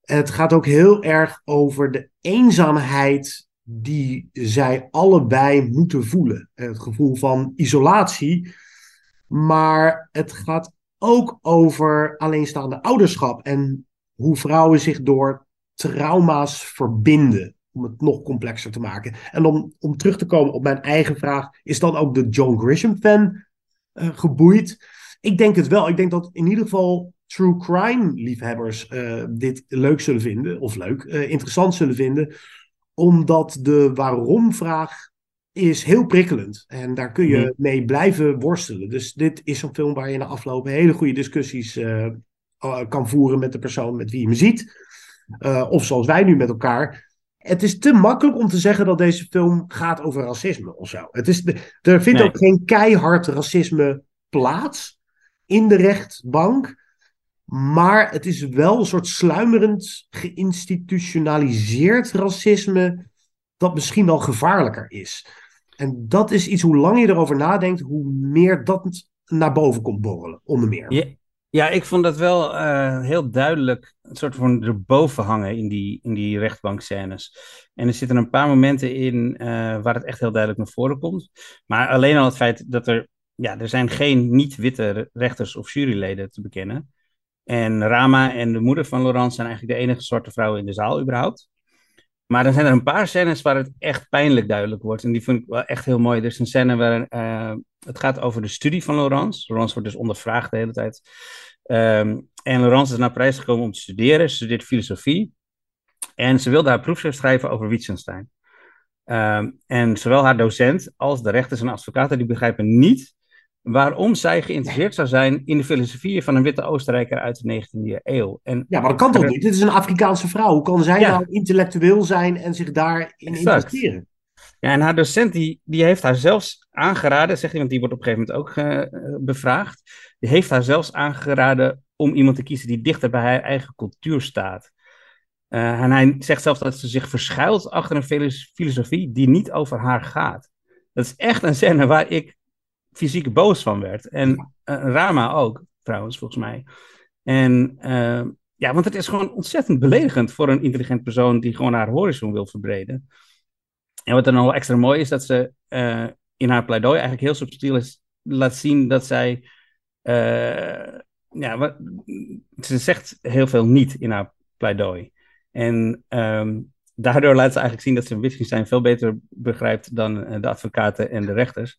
Het gaat ook heel erg over de eenzaamheid die zij allebei moeten voelen. Het gevoel van isolatie. Maar het gaat ook over alleenstaande ouderschap en hoe vrouwen zich door trauma's verbinden. Om het nog complexer te maken. En om, om terug te komen op mijn eigen vraag, is dan ook de John Grisham-fan uh, geboeid? Ik denk het wel. Ik denk dat in ieder geval true crime liefhebbers uh, dit leuk zullen vinden, of leuk, uh, interessant zullen vinden, omdat de waarom-vraag is heel prikkelend. En daar kun je mm. mee blijven worstelen. Dus dit is een film waar je na afloop hele goede discussies uh, kan voeren met de persoon met wie je me ziet. of zoals wij nu met elkaar. Het is te makkelijk om te zeggen dat deze film gaat over racisme of zo. Het is er vindt nee. ook geen keihard racisme plaats in de rechtbank. Maar het is wel een soort sluimerend, geïnstitutionaliseerd racisme. dat misschien wel gevaarlijker is. En dat is iets, hoe lang je erover nadenkt, hoe meer dat naar boven komt borrelen, onder meer. Ja, ja ik vond dat wel uh, heel duidelijk, een soort van erboven hangen in die, in die rechtbankscènes. En er zitten een paar momenten in uh, waar het echt heel duidelijk naar voren komt. Maar alleen al het feit dat er, ja, er zijn geen niet-witte rechters of juryleden te bekennen. En Rama en de moeder van Laurent zijn eigenlijk de enige zwarte vrouwen in de zaal überhaupt. Maar dan zijn er een paar scènes waar het echt pijnlijk duidelijk wordt. En die vind ik wel echt heel mooi. Er is een scène waar uh, het gaat over de studie van Laurence. Laurence wordt dus ondervraagd de hele tijd. Um, en Laurence is naar Parijs gekomen om te studeren. Ze studeert filosofie. En ze wilde haar proefschrift schrijven over Wittgenstein. Um, en zowel haar docent als de rechters en advocaten die begrijpen niet waarom zij geïnteresseerd zou zijn in de filosofie van een witte Oostenrijker uit de 19e eeuw. En, ja, maar dat kan toch niet? Dit is een Afrikaanse vrouw. Hoe kan zij ja. nou intellectueel zijn en zich daarin exact. investeren? Ja, en haar docent die, die heeft haar zelfs aangeraden, zegt hij, want die wordt op een gegeven moment ook uh, bevraagd, die heeft haar zelfs aangeraden om iemand te kiezen die dichter bij haar eigen cultuur staat. Uh, en hij zegt zelfs dat ze zich verschuilt achter een filosofie die niet over haar gaat. Dat is echt een scène waar ik fysiek boos van werd. En uh, Rama ook, trouwens, volgens mij. En uh, ja, want het is gewoon ontzettend beledigend voor een intelligent persoon die gewoon haar horizon wil verbreden. En wat er nog wel extra mooi is, dat ze uh, in haar pleidooi eigenlijk heel subtiel is, laat zien dat zij. ja, wat, ze zegt heel veel niet in haar pleidooi. En um, daardoor laat ze eigenlijk zien dat ze Wittgenstein veel beter begrijpt dan de advocaten en de rechters.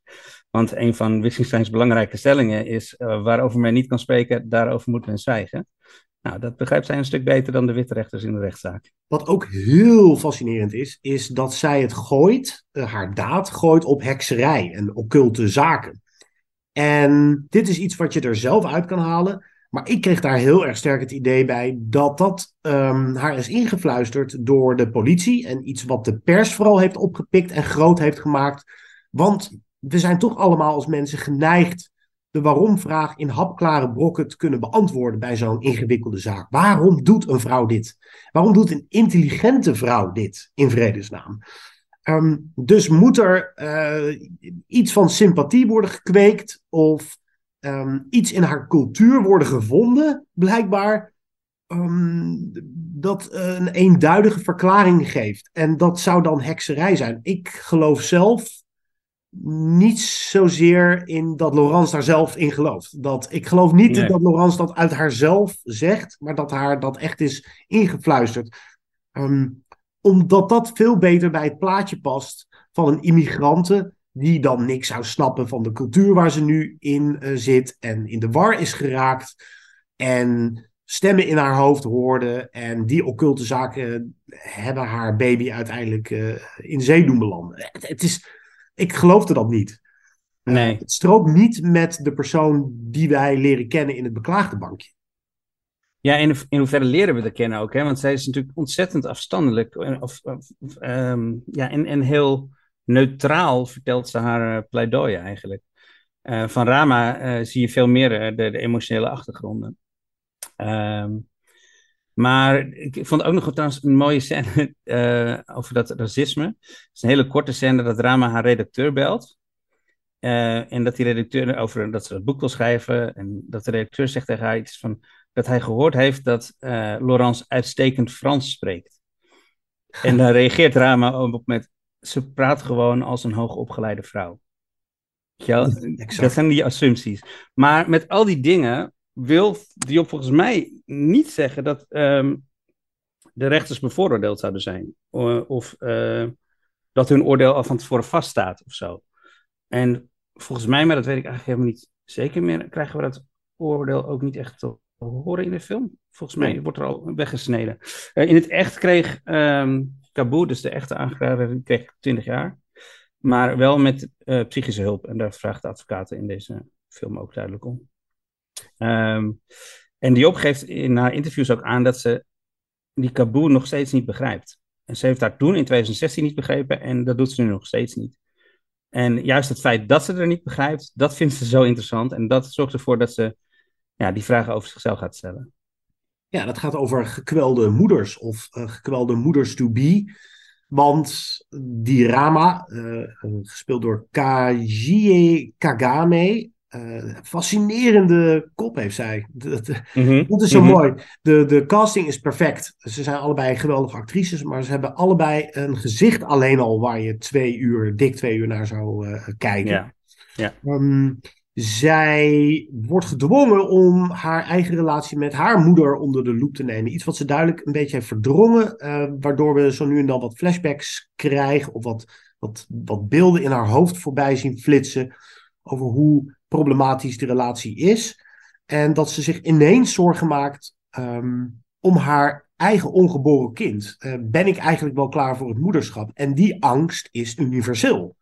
Want een van Wittgensteins belangrijke stellingen is: uh, waarover men niet kan spreken, daarover moet men zwijgen. Nou, dat begrijpt zij een stuk beter dan de witte rechters in de rechtszaak. Wat ook heel fascinerend is, is dat zij het gooit, uh, haar daad gooit op hekserij en occulte zaken. En dit is iets wat je er zelf uit kan halen. Maar ik kreeg daar heel erg sterk het idee bij dat dat um, haar is ingefluisterd door de politie. En iets wat de pers vooral heeft opgepikt en groot heeft gemaakt. Want we zijn toch allemaal als mensen geneigd de waarom-vraag in hapklare brokken te kunnen beantwoorden bij zo'n ingewikkelde zaak. Waarom doet een vrouw dit? Waarom doet een intelligente vrouw dit in vredesnaam? Um, dus moet er uh, iets van sympathie worden gekweekt of um, iets in haar cultuur worden gevonden, blijkbaar, um, dat een eenduidige verklaring geeft. En dat zou dan hekserij zijn. Ik geloof zelf niet zozeer in dat Laurence daar zelf in gelooft. Dat, ik geloof niet nee. dat Laurence dat uit haarzelf zegt, maar dat haar dat echt is ingefluisterd. Um, omdat dat veel beter bij het plaatje past van een immigrante die dan niks zou snappen van de cultuur waar ze nu in uh, zit en in de war is geraakt en stemmen in haar hoofd hoorde en die occulte zaken hebben haar baby uiteindelijk uh, in zee doen belanden. Het, het is, ik geloofde dat niet. Nee. Uh, het strookt niet met de persoon die wij leren kennen in het beklaagde bankje. Ja, in, in hoeverre leren we dat kennen ook, hè? Want zij is natuurlijk ontzettend afstandelijk. Of, of um, ja, en, en heel neutraal vertelt ze haar uh, pleidooi eigenlijk. Uh, van Rama uh, zie je veel meer de, de, emotionele achtergronden. Um, maar ik vond ook nog trouwens een mooie scène over dat racisme. Het is een hele korte scène dat Rama haar redacteur belt. en dat die redacteur over dat ze dat boek wil schrijven. En dat de redacteur zegt tegen haar iets van dat hij gehoord heeft dat Laurence uitstekend Frans spreekt. En dan reageert Rama op met, ze praat gewoon als een hoogopgeleide vrouw. Ja, dat zijn die assumpties. Maar met al die dingen wil Diop volgens mij niet zeggen dat um, de rechters bevooroordeeld zouden zijn. Of uh, dat hun oordeel al van tevoren vaststaat of zo. En volgens mij, maar dat weet ik eigenlijk helemaal niet zeker meer, krijgen we dat oordeel ook niet echt te horen in de film. Volgens mij wordt er al weggesneden. Uh, in het echt kreeg um, Kaboo, dus de echte aangerader, kreeg 20 jaar. Maar wel met uh, psychische hulp. En daar vraagt de advocaat in deze film ook duidelijk om. Um, en Diop geeft in haar interviews ook aan dat ze die Kaboo nog steeds niet begrijpt. En ze heeft haar toen in 2016 niet begrepen en dat doet ze nu nog steeds niet. En juist het feit dat ze er niet begrijpt, dat vindt ze zo interessant. En dat zorgt ervoor dat ze ja, die vragen over zichzelf gaat stellen. Ja, dat gaat over gekwelde moeders of uh, gekwelde moeders to be. Want die Rama, uh, gespeeld door Kajie Kagame, uh, fascinerende kop heeft zij. Dat, dat is zo mm-hmm. mooi. De, de casting is perfect. Ze zijn allebei geweldige actrices, maar ze hebben allebei een gezicht alleen al waar je twee uur, dik twee uur naar zou kijken. Ja. Um, zij wordt gedwongen om haar eigen relatie met haar moeder onder de loep te nemen. Iets wat ze duidelijk een beetje heeft verdrongen, uh, waardoor we zo nu en dan wat flashbacks krijgen of wat, wat, wat beelden in haar hoofd voorbij zien flitsen over hoe problematisch de relatie is. En dat ze zich ineens zorgen maakt um, om haar eigen ongeboren kind. Uh, ben ik eigenlijk wel klaar voor het moederschap? En die angst is universeel.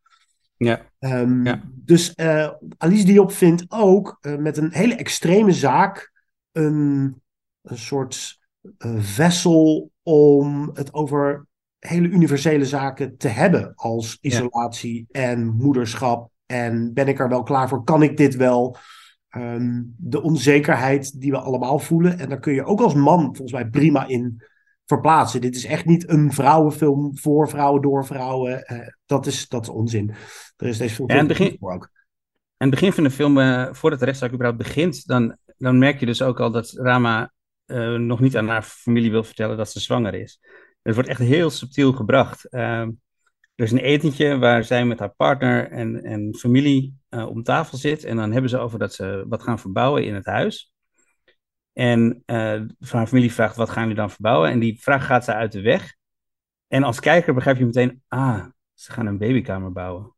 Ja. Um, ja. Dus uh, Alice Diop vindt ook uh, met een hele extreme zaak een, een soort uh, vessel om het over hele universele zaken te hebben. Als isolatie ja. en moederschap. En ben ik er wel klaar voor? Kan ik dit wel? Um, de onzekerheid die we allemaal voelen. En daar kun je ook als man volgens mij prima in verplaatsen. Dit is echt niet een vrouwenfilm voor vrouwen, door vrouwen. Uh, dat, is, dat is onzin. Er is deze film ja, begin, voor ook. En het begin van de film, uh, voordat de rechtszaak überhaupt begint, dan, dan merk je dus ook al dat Rama uh, nog niet aan haar familie wil vertellen dat ze zwanger is. Het wordt echt heel subtiel gebracht. er is een etentje waar zij met haar partner en, en familie om tafel zit. En dan hebben ze over dat ze wat gaan verbouwen in het huis. En uh, van haar familie vraagt, wat gaan jullie dan verbouwen? En die vraag gaat ze uit de weg. En als kijker begrijp je meteen, ah, ze gaan een babykamer bouwen.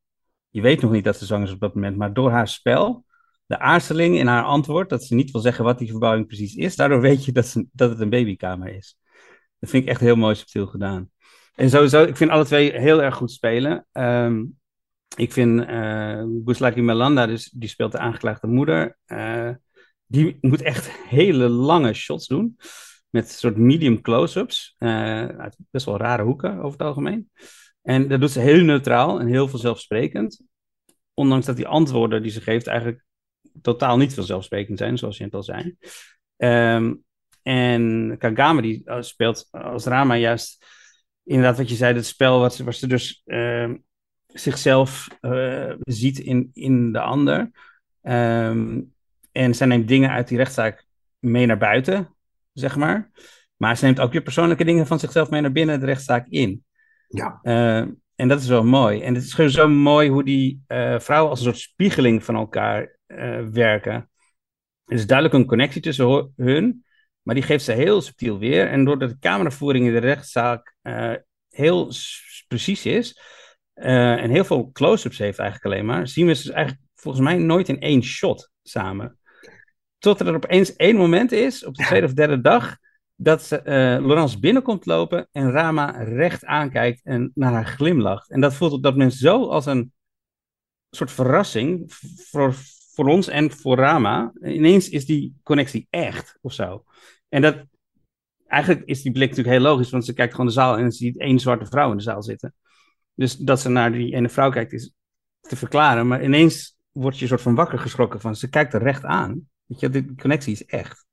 Je weet nog niet dat ze zwanger is op dat moment, maar door haar spel, de aarzeling in haar antwoord, dat ze niet wil zeggen wat die verbouwing precies is, daardoor weet je dat, dat het een babykamer is. Dat vind ik echt heel mooi subtiel gedaan. En sowieso, ik vind alle twee heel erg goed spelen. Um, ik vind uh, Guslaki Melanda, dus, die speelt de aangeklaagde moeder, uh, die moet echt hele lange shots doen. Met soort medium close-ups. Uh, uit best wel rare hoeken over het algemeen. En dat doet ze heel neutraal en heel vanzelfsprekend. Ondanks dat die antwoorden die ze geeft eigenlijk totaal niet vanzelfsprekend zijn, zoals je het al zei. Um, en Kagame die speelt als Rama juist inderdaad wat je zei, het spel wat ze, dus uh, zichzelf uh, ziet in, in de ander. Um, en zij neemt dingen uit die rechtszaak mee naar buiten, zeg maar. Maar ze neemt ook weer persoonlijke dingen van zichzelf mee naar binnen de rechtszaak in. Ja. Uh, en dat is wel mooi. En het is gewoon zo mooi hoe die uh, vrouwen als een soort spiegeling van elkaar uh, werken. Er is duidelijk een connectie tussen hun, maar die geeft ze heel subtiel weer. En doordat de cameravoering in de rechtszaak heel precies is en heel veel close-ups heeft eigenlijk alleen maar, zien we ze dus eigenlijk volgens mij nooit in één shot samen. Tot er opeens één moment is, op de tweede of derde dag, dat ze, uh, Laurence binnenkomt lopen en Rama recht aankijkt en naar haar glimlacht. En dat voelt op dat moment zo als een soort verrassing voor, voor ons en voor Rama. Ineens is die connectie echt of zo. En dat, eigenlijk is die blik natuurlijk heel logisch, want ze kijkt gewoon de zaal en ze ziet één zwarte vrouw in de zaal zitten. Dus dat ze naar die ene vrouw kijkt is te verklaren, maar ineens word je een soort van wakker geschrokken van ze kijkt er recht aan. Weet je, die connectie is echt.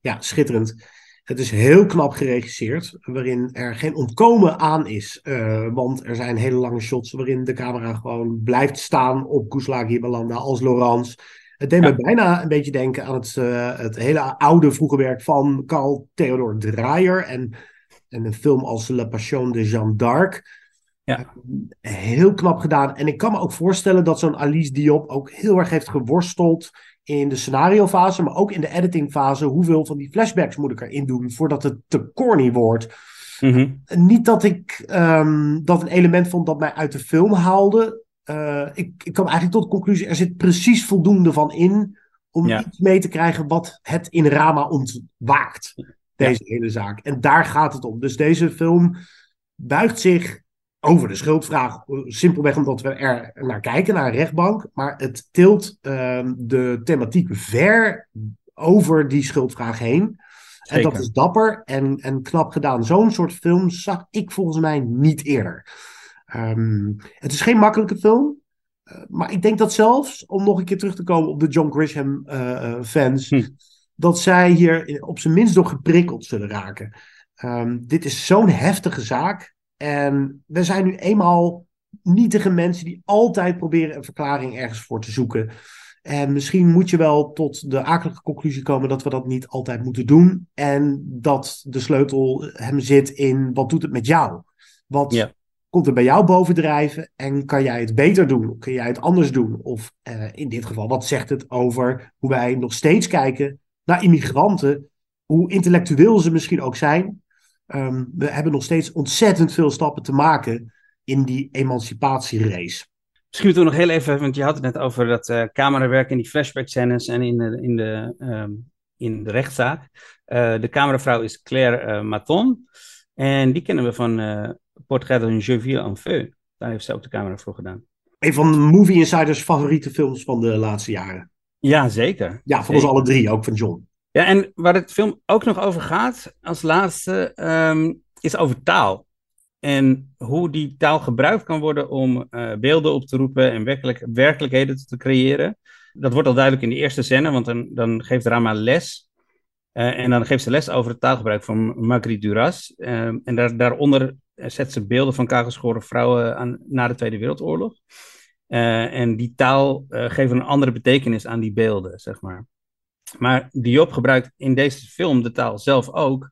Ja, schitterend. Het is heel knap geregisseerd, waarin er geen ontkomen aan is. Uh, want er zijn hele lange shots waarin de camera gewoon blijft staan op Kuslagi Balanda als Laurence. Het deed ja. me bijna een beetje denken aan het, uh, het hele oude vroege werk van Carl Theodor Dreyer en, en een film als La Passion de Jeanne d'Arc. Ja. Heel knap gedaan. En ik kan me ook voorstellen dat zo'n Alice Diop ook heel erg heeft geworsteld in de scenariofase, maar ook in de editingfase. Hoeveel van die flashbacks moet ik erin doen voordat het te corny wordt? Mm-hmm. Niet dat ik um, dat een element vond dat mij uit de film haalde. Uh, ik, ik kwam eigenlijk tot de conclusie, er zit precies voldoende van in om Ja. iets mee te krijgen wat het in Rama ontwaakt. Deze hele zaak. En daar gaat het om. Dus deze film buigt zich over de schuldvraag. Simpelweg omdat we er naar kijken, naar een rechtbank. Maar het tilt ehm, de thematiek ver over die schuldvraag heen. En dat is dapper en, en knap gedaan. Zo'n soort film zag ik volgens mij niet eerder. Ehm, het is geen makkelijke film. eh, maar ik denk dat zelfs, om nog een keer terug te komen op de John Grisham eh, eh, fans, Hm. dat zij hier op zijn minst door geprikkeld zullen raken. Ehm, dit is zo'n heftige zaak. En we zijn nu eenmaal nietige mensen die altijd proberen een verklaring ergens voor te zoeken. En misschien moet je wel tot de akelige conclusie komen dat we dat niet altijd moeten doen. En dat de sleutel hem zit in wat doet het met jou? Wat Ja. komt er bij jou bovendrijven en kan jij het beter doen? Kun jij het anders doen? Of eh, in dit geval, wat zegt het over hoe wij nog steeds kijken naar immigranten? Hoe intellectueel ze misschien ook zijn. Ehm, we hebben nog steeds ontzettend veel stappen te maken in die emancipatierace. Misschien we nog heel even, want je had het net over dat eh camerawerk in die flashback scènes en in de, in de, ehm, in de rechtszaak. Eh, de cameravrouw is Claire eh, Maton. En die kennen we van eh Portrait d'un Jeu en Feu. Daar heeft ze ook de camera voor gedaan. Een van Movie Insiders favoriete films van de laatste jaren. Ja, zeker. Ja, voor ons alle drie, ook van John. Ja, en waar het film ook nog over gaat, als laatste, ehm, is over taal. En hoe die taal gebruikt kan worden om eh, beelden op te roepen en werkelijk, werkelijkheden te creëren. Dat wordt al duidelijk in de eerste scène, want dan, dan geeft Rama les. Eh, en dan geeft ze les over het taalgebruik van Marguerite Duras. Ehm, en daar, daaronder eh, zet ze beelden van kagelgeschoren vrouwen aan, na de Tweede Wereldoorlog. En die taal geeft een andere betekenis aan die beelden, zeg maar. Maar Diop gebruikt in deze film de taal zelf ook.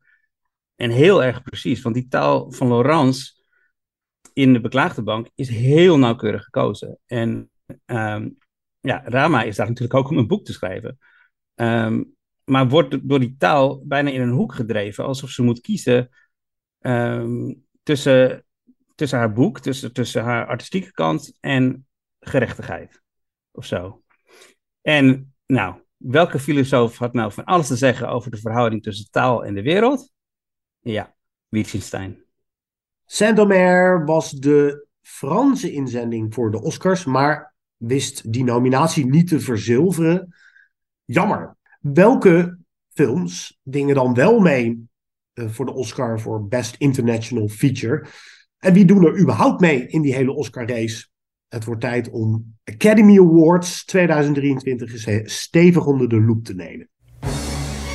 En heel erg precies, want die taal van Laurence in de beklaagde bank is heel nauwkeurig gekozen. En ehm, ja, Rama is daar natuurlijk ook om een boek te schrijven. Ehm, maar wordt door die taal bijna in een hoek gedreven, alsof ze moet kiezen ehm, tussen, tussen haar boek, tussen, tussen haar artistieke kant en gerechtigheid. Of zo. En nou, welke filosoof had nou van alles te zeggen over de verhouding tussen taal en de wereld? Ja, Wittgenstein. Saint-Omer was de Franse inzending voor de Oscars, maar wist die nominatie niet te verzilveren. Jammer. Welke films dingen dan wel mee uh, voor de Oscar voor Best International Feature? En wie doen er überhaupt mee in die hele Oscar-race? Het wordt tijd om Academy Awards 2023 eens stevig onder de loep te nemen.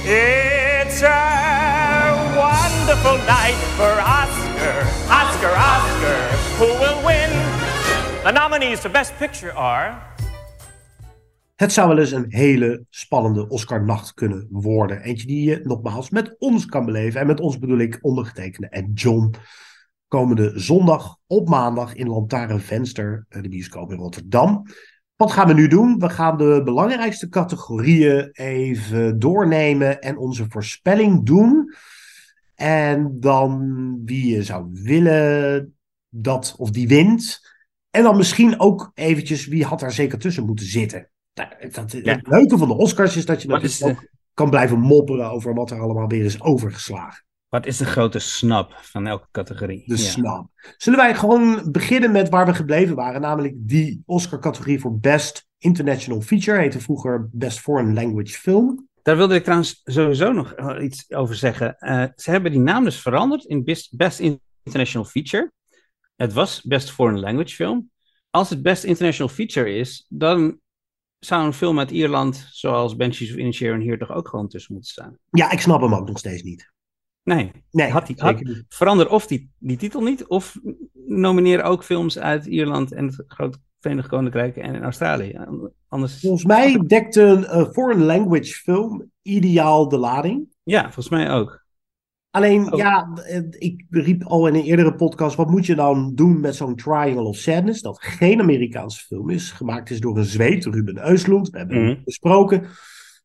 It's a wonderful night for Oscar, Oscar, Oscar. Who will win? The nominees for Best Picture are. Het zou wel eens een hele spannende Oscar-nacht kunnen worden. Eentje die je nogmaals met ons kan beleven. En met ons bedoel ik ondergetekende en John. Komende zondag op maandag in Lantaarnvenster, de bioscoop in Rotterdam. Wat gaan we nu doen? We gaan de belangrijkste categorieën even doornemen en onze voorspelling doen. En dan wie je zou willen dat of die wint. En dan misschien ook eventjes wie had daar zeker tussen moeten zitten. Nou, dat, Het leuke van de Oscars is dat je natuurlijk ook kan blijven mopperen over wat er allemaal weer is overgeslagen. Wat is de grote snap van elke categorie? De snap. Zullen wij gewoon beginnen met waar we gebleven waren, namelijk die Oscar-categorie voor Best International Feature, heette vroeger Best Foreign Language Film. Daar wilde ik trouwens sowieso nog iets over zeggen. Uh, ze hebben die naam dus veranderd in Best, Best International Feature. Het was Best Foreign Language Film. Als het Best International Feature is, dan zou een film uit Ierland, zoals Banshees of Inisherin hier toch ook gewoon tussen moeten staan? Ja, ik snap hem ook nog steeds niet. Nee, nee had die, had, verander of die, die titel niet, of nomineer ook films uit Ierland en het Groot Verenigd Koninkrijk en Australië. Anders... Volgens mij dekt een uh, foreign language film ideaal de lading. Ja, volgens mij ook. Alleen, ja, ik riep al in een eerdere podcast, wat moet je dan doen met zo'n Triangle of Sadness, dat geen Amerikaanse film is, gemaakt is door een Zweed, Ruben Östlund, we hebben mm. hem besproken.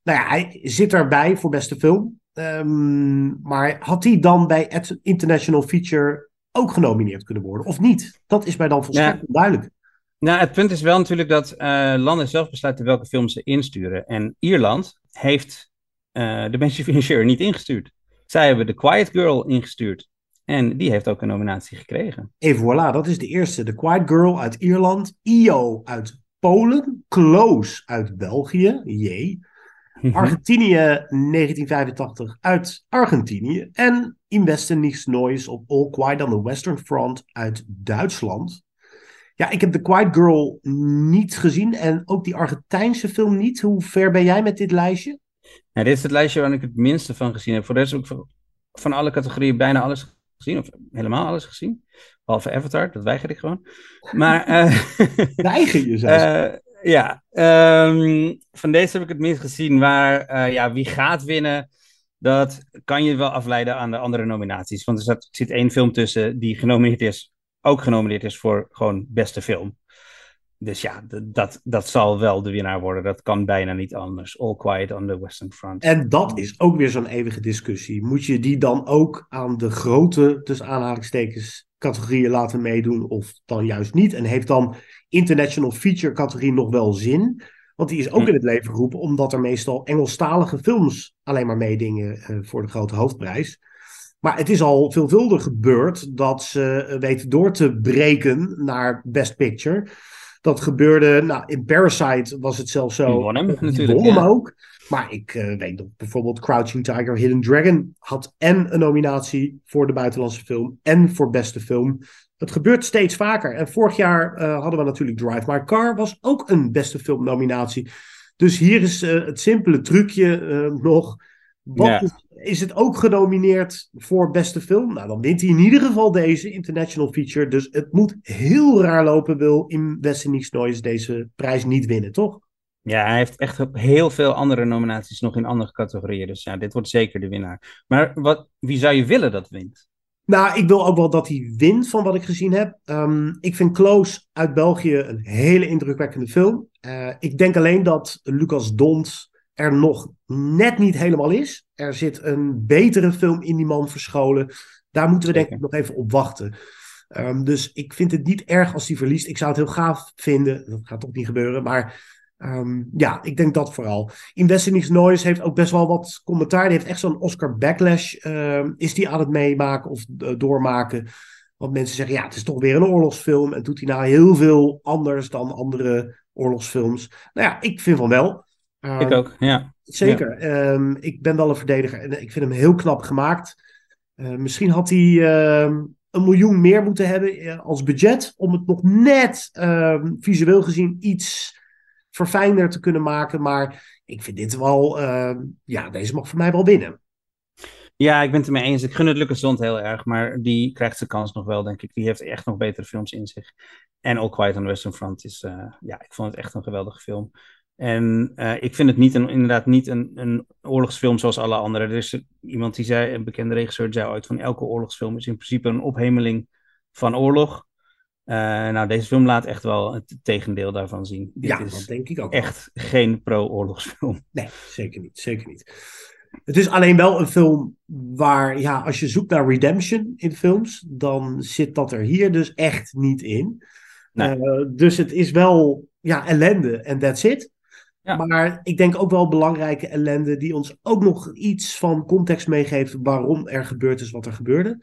Nou ja, hij zit erbij voor beste film. Um, maar had hij dan bij het International Feature ook genomineerd kunnen worden, of niet? Dat is mij dan volstrekt ja. duidelijk. Nou, het punt is wel natuurlijk dat uh, landen zelf besluiten welke films ze insturen. En Ierland heeft uh, de Benji Financier niet ingestuurd. Zij hebben The Quiet Girl ingestuurd. En die heeft ook een nominatie gekregen. En voilà, dat is de eerste. The Quiet Girl uit Ierland. IO uit Polen. Close uit België. Jee. Mhm. Argentinië 1985 uit Argentinië. En In Westen Nichts Neues op All Quiet on the Western Front uit Duitsland. Ja, ik heb The Quiet Girl niet gezien en ook die Argentijnse film niet. Hoe ver ben jij met dit lijstje? Nou, dit is het lijstje waar ik het minste van gezien heb. Voor de rest heb ik van alle categorieën bijna alles gezien, of helemaal alles gezien. Behalve Avatar, dat weiger ik gewoon. Maar. Uh, weiger je zelfs? Uh, ja, um, van deze heb ik het minst gezien. Waar, uh, ja, wie gaat winnen, dat kan je wel afleiden aan de andere nominaties. Want er zit, zit één film tussen die genomineerd is, ook genomineerd is voor gewoon beste film. Dus ja, dat, dat zal wel de winnaar worden. Dat kan bijna niet anders. All Quiet on the Western Front. En dat is ook weer zo'n eeuwige discussie. Moet je die dan ook aan de grote, tussen aanhalingstekens, categorieën laten meedoen of dan juist niet? En heeft dan international feature categorie nog wel zin? Want die is ook hm. in het leven geroepen omdat er meestal Engelstalige films alleen maar meedingen uh, voor de grote hoofdprijs. Maar het is al veelvuldig gebeurd dat ze uh, weten door te breken naar Best Picture. Dat gebeurde, nou, in Parasite was het zelfs zo. Die won hem natuurlijk. Won hem ook. Maar ik uh, weet nog, bijvoorbeeld Crouching Tiger, Hidden Dragon had en een nominatie voor de buitenlandse film en voor beste film. Het gebeurt steeds vaker. En vorig jaar uh, hadden we natuurlijk Drive My Car, was ook een beste film nominatie. Dus hier is uh, het simpele trucje nog. Wat ja. is, is, het ook genomineerd voor beste film? Nou, dan wint hij in ieder geval deze international feature. Dus het moet heel raar lopen, wil in Westen Noise deze prijs niet winnen, toch? Ja, hij heeft echt heel veel andere nominaties nog in andere categorieën. Dus ja, dit wordt zeker de winnaar. Maar wat, wie zou je willen dat wint? Nou, ik wil ook wel dat hij wint van wat ik gezien heb. Um, ik vind Close uit België een hele indrukwekkende film. Uh, ik denk alleen dat Lucas Dont er nog net niet helemaal is. Er zit een betere film in die man verscholen. Daar moeten we denk ik nog even op wachten. Um, dus ik vind het niet erg als hij verliest. Ik zou het heel gaaf vinden. Dat gaat toch niet gebeuren. Maar um, ja, ik denk dat vooral. Investing's Noise heeft ook best wel wat commentaar. Die heeft echt zo'n Oscar backlash. Uh, is die aan het meemaken of uh, doormaken. Want mensen zeggen, ja, het is toch weer een oorlogsfilm. En doet hij nou heel veel anders dan andere oorlogsfilms? Nou ja, ik vind van wel. Ik Ehm, ook, ja. Zeker. Ehm, ik ben wel een verdediger en ik vind hem heel knap gemaakt. Eh, misschien had hij ehm, een miljoen meer moeten hebben eh, als budget om het nog net ehm, visueel gezien iets verfijnder te kunnen maken. Maar ik vind dit wel, ehm, ja, deze mag voor mij wel winnen. Ja, ik ben het ermee eens. Ik gun het Lucas Zond heel erg, maar die krijgt zijn kans nog wel, denk ik. Die heeft echt nog betere films in zich. En All Quiet on the Western Front is, eh, ja, ik vond het echt een geweldige film. En eh, ik vind het niet een, inderdaad niet een, een oorlogsfilm zoals alle andere. Er is iemand die zei, een bekende regisseur zei ooit van elke oorlogsfilm is in principe een ophemeling van oorlog. Eh, nou, deze film laat echt wel het tegendeel daarvan zien. Dit Ja, is dat denk ik ook wel. echt geen pro-oorlogsfilm. Nee, zeker niet. Zeker niet. Het is alleen wel een film waar, ja, als je zoekt naar redemption in films, dan zit dat er hier dus echt niet in. Nee. Eh, dus het is wel, ja, ellende en that's it. Maar ik denk ook wel belangrijke ellende die ons ook nog iets van context meegeeft waarom er gebeurd is wat er gebeurde.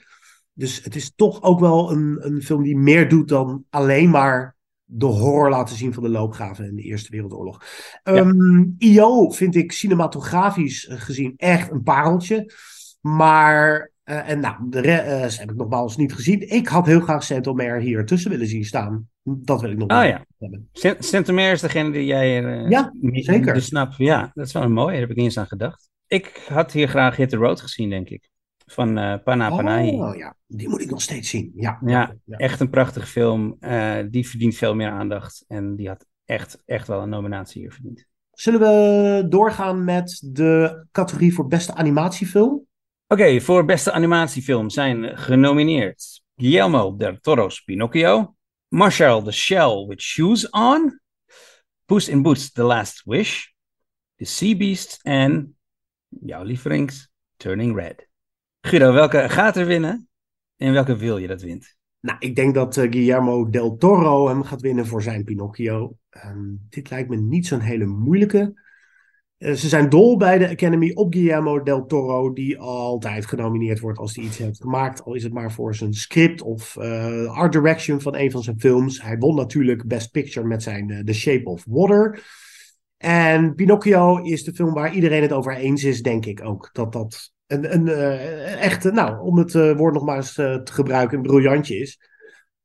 Dus het is toch ook wel een, een film die meer doet dan alleen maar de horror laten zien van de loopgraven in de Eerste Wereldoorlog. Ehm, IO vind ik cinematografisch eh, gezien echt een pareltje. Maar, eh, en nou, de re- ze heb ik nogmaals niet gezien. Ik had heel graag Saint-Omer hier tussen willen zien staan. Dat wil ik nog Ah wel ja. hebben. Centemeer is degene die jij eh, Ja, zeker. Snap, ja, dat is wel een mooi. Daar heb ik niet eens aan gedacht. Ik had hier graag Hit the Road gezien, denk ik. Van eh Pana Panahi. Oh ja, die moet ik nog steeds zien. Ja, Ja, echt een prachtige film. Eh, die verdient veel meer aandacht. En die had echt, echt wel een nominatie hier verdiend. Zullen we doorgaan met de categorie voor beste animatiefilm? Oké, voor beste animatiefilm zijn genomineerd Guillermo del Toro's Pinocchio, Marshall the Shell with Shoes On, Puss in Boots The Last Wish, The Sea Beast en jouw lievelings Turning Red. Guido, welke gaat er winnen en welke wil je dat wint? Nou, ik denk dat eh, Guillermo del Toro hem gaat winnen voor zijn Pinocchio. Ehm, dit lijkt me niet zo'n hele moeilijke. Eh, ze zijn dol bij de Academy op Guillermo del Toro, die altijd genomineerd wordt als hij iets heeft gemaakt. Al is het maar voor zijn script of eh, art direction van een van zijn films. Hij won natuurlijk Best Picture met zijn The Shape of Water. En Pinocchio is de film waar iedereen het over eens is, denk ik ook. Dat dat een, een eh, echte, nou, om het eh, woord nog maar eens eh, te gebruiken, een briljantje is.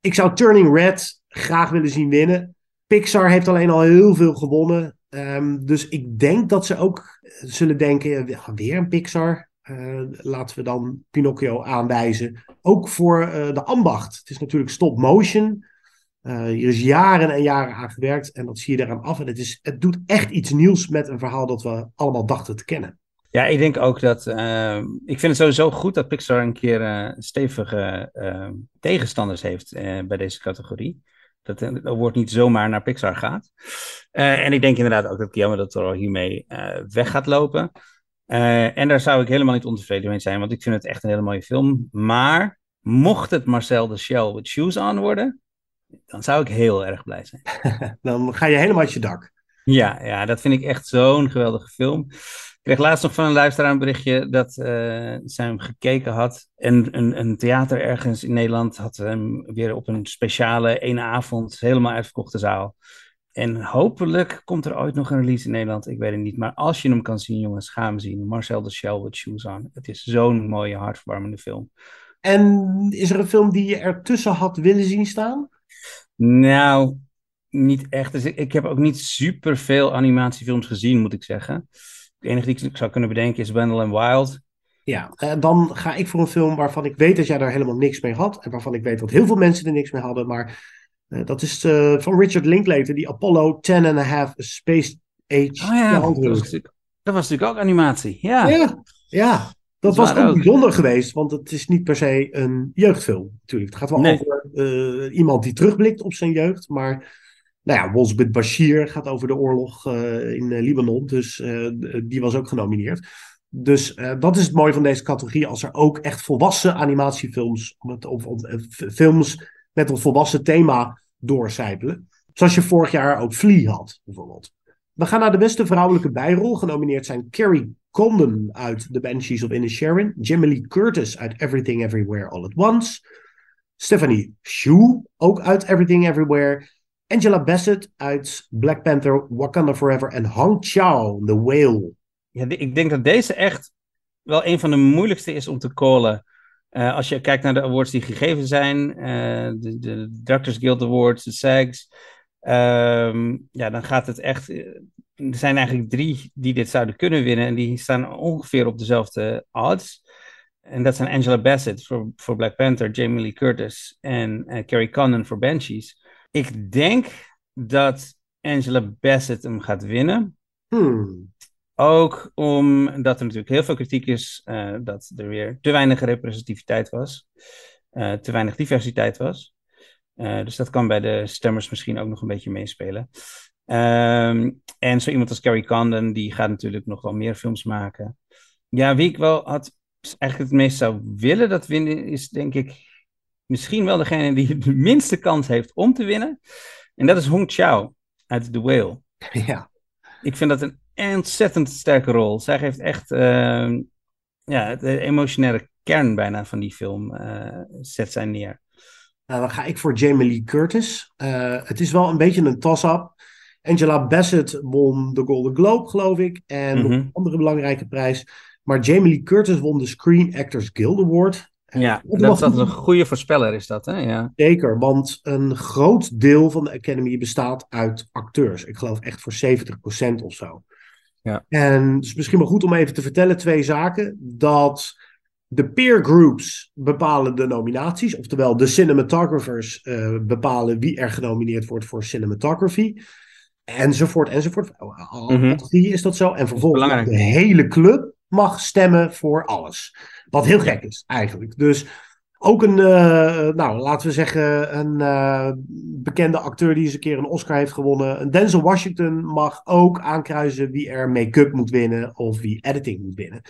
Ik zou Turning Red graag willen zien winnen. Pixar heeft alleen al heel veel gewonnen. Ehm, dus ik denk dat ze ook zullen denken, weer een Pixar. Eh, laten we dan Pinocchio aanwijzen. Ook voor eh, de ambacht. Het is natuurlijk stop motion. Eh, hier is jaren en jaren aan gewerkt en dat zie je eraan af. En het, is, het doet echt iets nieuws met een verhaal dat we allemaal dachten te kennen. Ja, ik denk ook dat. eh, ik vind het sowieso goed dat Pixar een keer eh, stevige eh, tegenstanders heeft eh, bij deze categorie. Dat het woord niet zomaar naar Pixar gaat. Eh, en ik denk inderdaad ook dat Guillermo del Toro hiermee eh, weg gaat lopen. Eh, en daar zou ik helemaal niet ontevreden mee zijn, want ik vind het echt een hele mooie film. Maar mocht het Marcel de Shell with Shoes on worden, dan zou ik heel erg blij zijn. Dan ga je helemaal uit je dak. Ja, ja, dat vind ik echt zo'n geweldige film. Ik kreeg laatst nog van een luisteraar een berichtje dat eh, zij hem gekeken had. En een, een theater ergens in Nederland had hem weer op een speciale ene avond helemaal uitverkochte zaal. En hopelijk komt er ooit nog een release in Nederland. Ik weet het niet. Maar als je hem kan zien, jongens, ga hem zien. Marcel de Shell with Shoes on. Het is zo'n mooie, hartverwarmende film. En is er een film die je ertussen had willen zien staan? Nou, niet echt. Dus ik, ik heb ook niet super veel animatiefilms gezien, moet ik zeggen. De enige die ik zou kunnen bedenken is Wendell and Wild. Ja, en dan ga ik voor een film waarvan ik weet dat jij daar helemaal niks mee had. En waarvan ik weet dat heel veel mensen er niks mee hadden. Maar eh, dat is eh, van Richard Linklater, die Apollo 10 and a half Space Age Oh ja, dat was, natuurlijk, dat was natuurlijk ook animatie. Ja, Ja, ja. Dat Dat was ook ook. bijzonder geweest, want het is niet per se een jeugdfilm. Natuurlijk, het gaat wel Nee. over eh, iemand die terugblikt op zijn jeugd. Maar nou ja, Wolfsbit Bashir gaat over de oorlog eh, in eh, Libanon. Dus eh, die was ook genomineerd. Dus dat is het mooie van deze categorie. Als er ook echt volwassen animatiefilms of, of, films met een volwassen thema doorcijpelen. Zoals je vorig jaar ook Flea had, bijvoorbeeld. We gaan naar de beste vrouwelijke bijrol. Genomineerd zijn Carrie Condon uit The Banshees of Inisherin. Jamie Lee Curtis uit Everything Everywhere All at Once. Stephanie Shu, ook uit Everything Everywhere. Angela Bassett uit Black Panther, Wakanda Forever. En Hong Chao, The Whale. Ja, ik denk dat deze echt wel een van de moeilijkste is om te callen. Uh, als je kijkt naar de awards die gegeven zijn, uh, de, de Doctors Guild Awards, de SAGs, um, ja, dan gaat het echt. Er zijn eigenlijk drie die dit zouden kunnen winnen en die staan ongeveer op dezelfde odds. En dat zijn Angela Bassett voor, Black Panther, Jamie Lee Curtis en Carrie Condon voor Banshees. Ik denk dat Angela Bassett hem gaat winnen. Hmm. Ook omdat er natuurlijk heel veel kritiek is uh, dat er weer te weinig representativiteit was, uh, te weinig diversiteit was. Uh, dus dat kan bij de stemmers misschien ook nog een beetje meespelen. Um, en zo iemand als Carrie Condon, die gaat natuurlijk nog wel meer films maken. Ja, wie ik wel had, eigenlijk het meest zou willen dat winnen, is denk ik misschien wel degene die de minste kans heeft om te winnen. En dat is Hong Chao uit The Whale. Ja. Ik vind dat een ontzettend sterke rol. Zij geeft echt uh, ja, de emotionele kern bijna van die film uh, zet zij neer. Nou, dan ga ik voor Jamie Lee Curtis. Uh, het is wel een beetje een toss-up. Angela Bassett won de Golden Globe, geloof ik. En Mhm. nog een andere belangrijke prijs. Maar Jamie Lee Curtis won de Screen Actors Guild Award. Ja, dat dat, is een goede voorspeller, is dat, hè? Ja. Zeker, want een groot deel van de Academy bestaat uit acteurs. Ik geloof echt voor 70% of zo. Ja. En het is misschien wel goed om even te vertellen twee zaken. Dat de peer groups bepalen de nominaties. Oftewel, de cinematographers eh, bepalen wie er genomineerd wordt voor cinematography. Enzovoort, enzovoort. Al Mhm. drie is dat zo. En vervolgens de hele club mag stemmen voor alles. Wat heel gek is, eigenlijk. Dus ook een, eh, nou, laten we zeggen, een eh, bekende acteur die eens een keer een Oscar heeft gewonnen. Een Denzel Washington mag ook aankruisen wie er make-up moet winnen of wie editing moet winnen.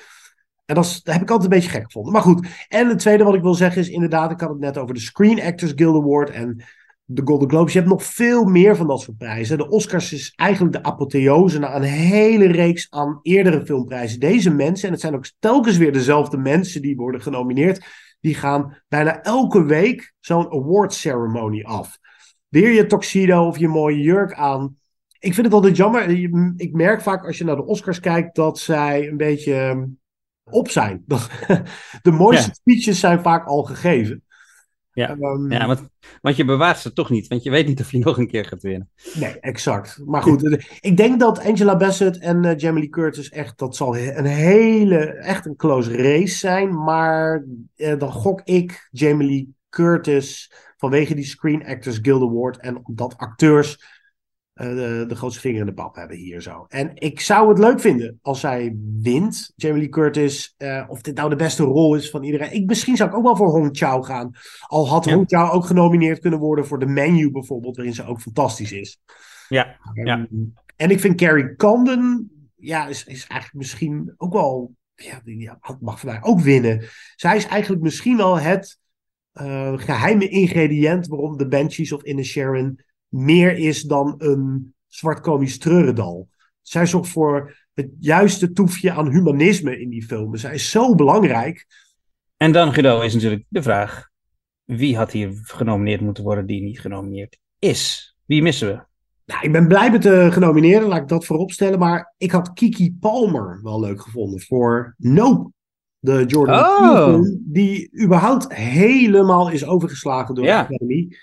En dat, dat heb ik altijd een beetje gek gevonden. Maar goed, en het tweede wat ik wil zeggen is inderdaad, ik had het net over de Screen Actors Guild Award en de Golden Globes. Je hebt nog veel meer van dat soort prijzen. De Oscars is eigenlijk de apotheose na een hele reeks aan eerdere filmprijzen. Deze mensen, en het zijn ook telkens weer dezelfde mensen die worden genomineerd, die gaan bijna elke week zo'n award ceremony af. Weer je tuxedo of je mooie jurk aan. Ik vind het altijd jammer. Ik merk vaak als je naar de Oscars kijkt dat zij een beetje ehm, op zijn. De mooiste Ja. speeches zijn vaak al gegeven. Ja, Ehm, ja want, want je bewaart ze toch niet, want je weet niet of je nog een keer gaat winnen. Nee, exact. Maar goed, ik denk dat Angela Bassett en eh, Jamie Lee Curtis echt, dat zal een hele, echt een close race zijn. Maar eh, dan gok ik Jamie Lee Curtis vanwege die Screen Actors Guild Award en omdat acteurs de, de grootste vinger in de pap hebben hier zo. En ik zou het leuk vinden als zij wint, Jamie Lee Curtis, eh, of dit nou de beste rol is van iedereen. Ik, misschien zou ik ook wel voor Hong Chao gaan. Al had Ja. Hong Chao ook genomineerd kunnen worden voor de menu bijvoorbeeld, waarin ze ook fantastisch is. Ja, ja. Ehm, En ik vind Carrie Condon, ja, is, is eigenlijk misschien ook wel, ja, die ja, mag voor mij ook winnen. Zij is eigenlijk misschien wel het eh, geheime ingrediënt waarom de Banshees of Inner Sharon meer is dan een zwart komisch treurendal. Zij zorgt voor het juiste toefje aan humanisme in die film. Zij is zo belangrijk. En dan, Guido, is natuurlijk de vraag: wie had hier genomineerd moeten worden die niet genomineerd is? Wie missen we? Nou, ik ben blij met de genomineerden, laat ik dat voorop stellen. Maar ik had Kiki Palmer wel leuk gevonden voor Nope. De Jordan Oh. Peele film, die überhaupt helemaal is overgeslagen door Ja. de Academy.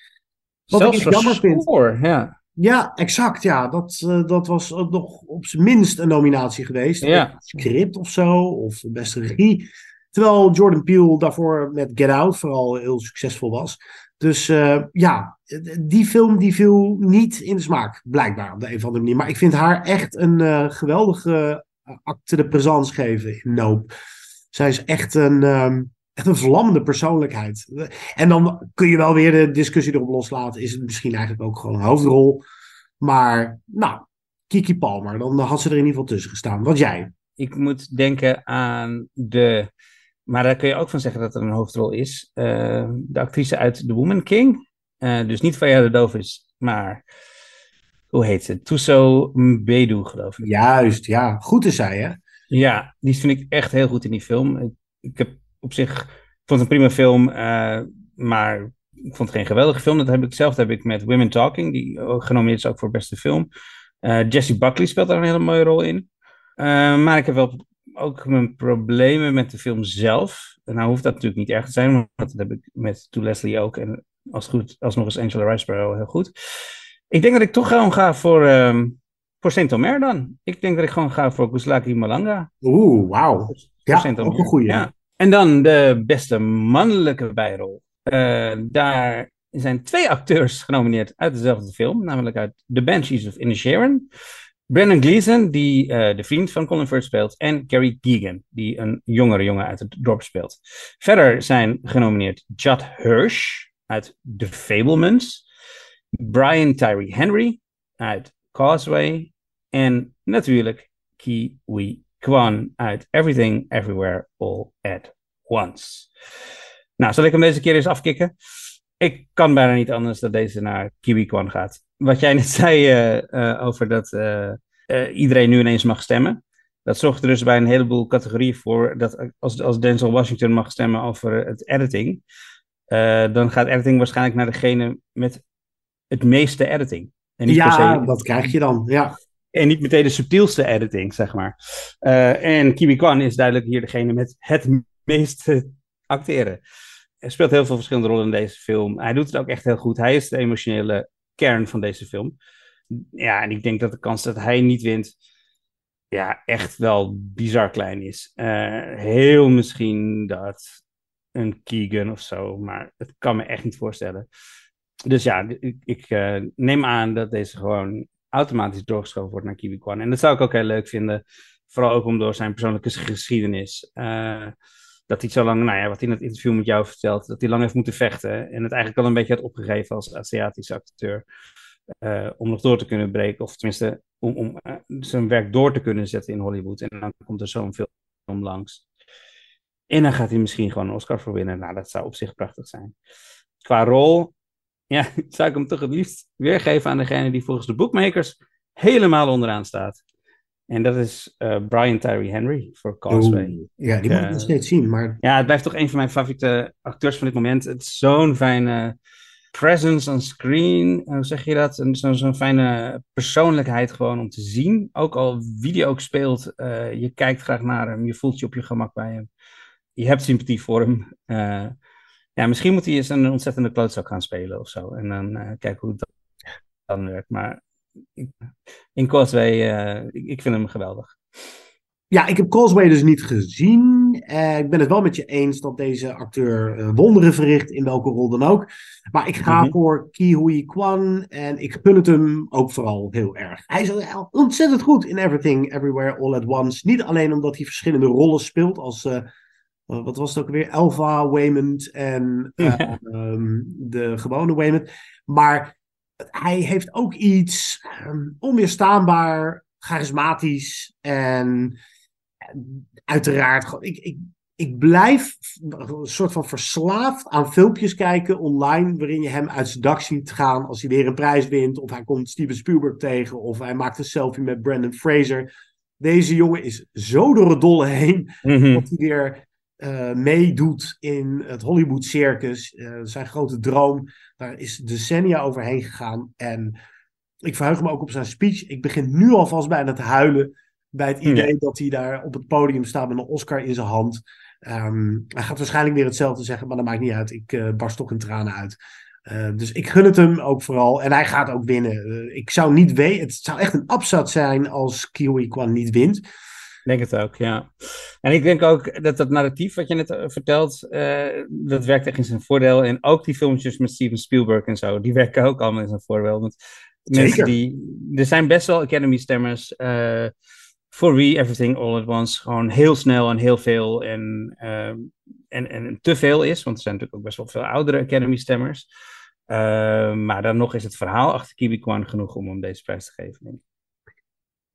Wat Zelfs ik jammer vind. score, ja. Ja, exact. Ja, dat, eh, dat was ook nog op zijn minst een nominatie geweest. Ja. Script of zo, of beste regie. Terwijl Jordan Peele daarvoor met Get Out vooral heel succesvol was. Dus eh, ja, die film die viel niet in de smaak, blijkbaar op de een of andere manier. Maar ik vind haar echt een eh, geweldige eh, acte de présence geven in Nope. Zij is echt een, ehm, echt een vlammende persoonlijkheid. En dan kun je wel weer de discussie erop loslaten. Is het misschien eigenlijk ook gewoon een hoofdrol? Maar, nou, Kiki Palmer, dan had ze er in ieder geval tussen gestaan. Wat jij? Ik moet denken aan de. Maar daar kun je ook van zeggen dat er een hoofdrol is. Eh, de actrice uit The Woman King. Eh, dus niet Vaya de Dovis, maar. Hoe heet ze? Tuso Mbedu, geloof ik. Juist, ja. Goed is zij, hè? Ja, die vind ik echt heel goed in die film. Ik, ik heb op zich. Ik vond het een prima film, eh, maar ik vond het geen geweldige film. Dat heb ik zelf heb ik met Women Talking, die genomineerd is ook voor beste film. Uh, Jesse Buckley speelt daar een hele mooie rol in. Uh, maar ik heb wel ook mijn problemen met de film zelf. En nou hoeft dat natuurlijk niet erg te zijn, want dat heb ik met To Leslie ook. En als goed, alsnog is Angela Riseborough heel goed. Ik denk dat ik toch gewoon ga voor, um, voor Saint Omer dan. Ik denk dat ik gewoon ga voor Guslaki Malanga. Oeh, wauw. Ja, ook een goeie. Ja. En dan de beste mannelijke bijrol. Uh, daar zijn twee acteurs genomineerd uit dezelfde film, namelijk uit The Banshees of Inisherin. Brendan Gleeson, die uh, de vriend van Colin Firth speelt, en Gary Geegan, die een jongere jongen uit het dorp speelt. Verder zijn genomineerd Judd Hirsch uit The Fablemans, Brian Tyree Henry uit Causeway en natuurlijk Kiwi Kwan uit Everything Everywhere All at Once. Nou, zal ik hem deze keer eens afkicken? Ik kan bijna niet anders dat deze naar Kiwi Kwan gaat. Wat jij net zei uh, uh, over dat uh, iedereen nu ineens mag stemmen. Dat zorgt er dus bij een heleboel categorieën voor dat als, als Denzel Washington mag stemmen over het editing, dan gaat editing waarschijnlijk naar degene met het meeste editing. En niet ja, per se... dat krijg je dan, ja. En niet meteen de subtielste editing, zeg maar. Uh, en Kiwi Kwan is duidelijk hier degene met het meeste acteren. Hij speelt heel veel verschillende rollen in deze film. Hij doet het ook echt heel goed. Hij is de emotionele kern van deze film. Ja, en ik denk dat de kans dat hij niet wint, ja, echt wel bizar klein is. Uh, heel misschien dat een Keegan of zo, maar het kan me echt niet voorstellen. Dus ja, ik, ik uh, neem aan dat deze gewoon automatisch doorgeschoven wordt naar Kiwi Kwan. En dat zou ik ook heel leuk vinden. Vooral ook om door zijn persoonlijke geschiedenis. Uh, dat hij zo lang, nou ja, wat in het interview met jou vertelt, dat hij lang heeft moeten vechten. En het eigenlijk al een beetje had opgegeven als Aziatische acteur. Uh, om nog door te kunnen breken. Of tenminste, om, om uh, zijn werk door te kunnen zetten in Hollywood. En dan komt er zo'n film langs. En dan gaat hij misschien gewoon een Oscar voor winnen. Nou, dat zou op zich prachtig zijn. Qua rol, ja, zou ik hem toch het liefst weergeven aan degene die volgens de bookmakers helemaal onderaan staat. En dat is uh, Brian Tyree Henry voor Causeway. ja, die moet ik nog steeds zien. Maar... Ja, het blijft toch een van mijn favoriete acteurs van dit moment. Het is zo'n fijne presence on screen. Hoe zeg je dat? Zo'n zo fijne persoonlijkheid gewoon om te zien. Ook al wie die ook speelt, uh, je kijkt graag naar hem. Je voelt je op je gemak bij hem. Je hebt sympathie voor hem. Uh, ja, misschien moet hij eens een ontzettende klootzak gaan spelen of zo. En dan uh, kijken hoe het dan werkt. Maar in Causeway, uh, ik, ik, vind hem geweldig. Ja, ik heb Causeway dus niet gezien. Uh, ik ben het wel met je eens dat deze acteur wonderen verricht, in welke rol dan ook. Maar ik ga mm-hmm. voor Ki Hui Kwan en ik gun het hem ook vooral heel erg. Hij is ontzettend goed in Everything, Everywhere, All at Once. Niet alleen omdat hij verschillende rollen speelt als wat was het ook weer? Elva Waymond en uh, um, de gewone Waymond. Maar hij heeft ook iets um, onweerstaanbaar, charismatisch en uiteraard, ik, ik, ik blijf een soort van verslaafd aan filmpjes kijken online, waarin je hem uit zijn dak ziet gaan als hij weer een prijs wint, of hij komt Steven Spielberg tegen, of hij maakt een selfie met Brandon Fraser. Deze jongen is zo door het dolle heen, mm dat hij weer uh, meedoet in het Hollywood circus. Uh, zijn grote droom. Daar is decennia overheen gegaan. En ik verheug me ook op zijn speech. Ik begin nu alvast bijna te huilen. Bij het idee dat hij daar op het podium staat met een Oscar in zijn hand. Um, hij gaat waarschijnlijk weer hetzelfde zeggen, maar dat maakt niet uit. Ik uh, barst toch in tranen uit. Uh, dus ik gun het hem ook vooral. En hij gaat ook winnen. Uh, ik zou niet weten. Het zou echt een abzat zijn als Kiwi Kwan niet wint denk het ook, ja. En ik denk ook dat dat narratief wat je net eh, vertelt, uh, dat werkt echt in zijn voordeel. En ook die filmpjes met Steven Spielberg en zo, die werken ook allemaal in zijn voordeel. Want mensen die, er zijn best wel Academy-stemmers uh, voor wie Everything All at Once gewoon heel snel en heel veel en, en, en te veel is. Want er zijn natuurlijk ook best wel veel oudere Academy-stemmers. maar dan nog is het verhaal achter Kibi Kwan genoeg om hem deze prijs te geven, denk ik.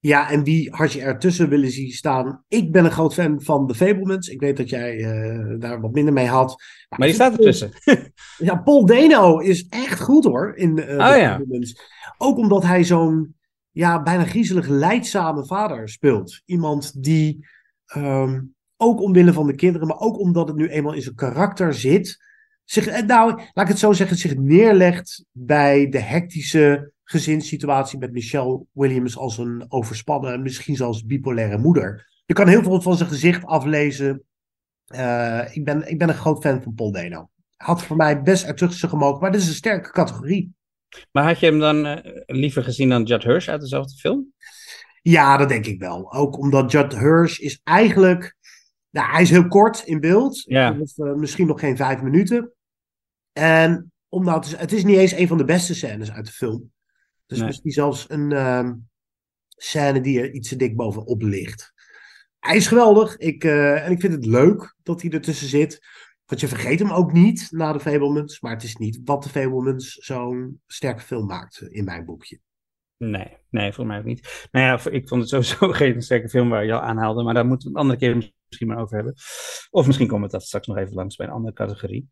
Ja, en wie had je ertussen willen zien staan? Ik ben een groot fan van The Fablemans. Ik weet dat jij uh, daar wat minder mee had. Maar, maar die staat ertussen. ja, Paul Dano is echt goed hoor in uh, oh, The ja. Fablemans. Ook omdat hij zo'n ja, bijna griezelig leidzame vader speelt. Iemand die um, ook omwille van de kinderen, maar ook omdat het nu eenmaal in zijn karakter zit. zich, eh, nou, laat ik het zo zeggen, zich neerlegt bij de hectische gezinssituatie met Michelle Williams als een overspannen en misschien zelfs bipolaire moeder. Je kan heel veel van zijn gezicht aflezen. Uh, ik, ben, ik ben een groot fan van Paul Dano. Had voor mij best ertussen gemogen, maar dit is een sterke categorie. Maar had je hem dan uh, liever gezien dan Judd Hirsch uit dezelfde film? Ja, dat denk ik wel. Ook omdat Judd Hirsch is eigenlijk... Nou, hij is heel kort in beeld. Ja. Of, uh, misschien nog geen vijf minuten. En omdat het is niet eens een van de beste scènes uit de film. Dus nee. misschien zelfs een uh, scène die er iets te dik bovenop ligt. Hij is geweldig. Ik, uh, en ik vind het leuk dat hij ertussen zit. Want je vergeet hem ook niet na de Fablemans. Maar het is niet wat de Fablemans zo'n sterke film maakt in mijn boekje. Nee, nee, voor mij ook niet. Nou ja, ik vond het sowieso geen sterke film waar je al aanhaalde. Maar daar moeten we een andere keer misschien maar over hebben. Of misschien komen we dat straks nog even langs bij een andere categorie.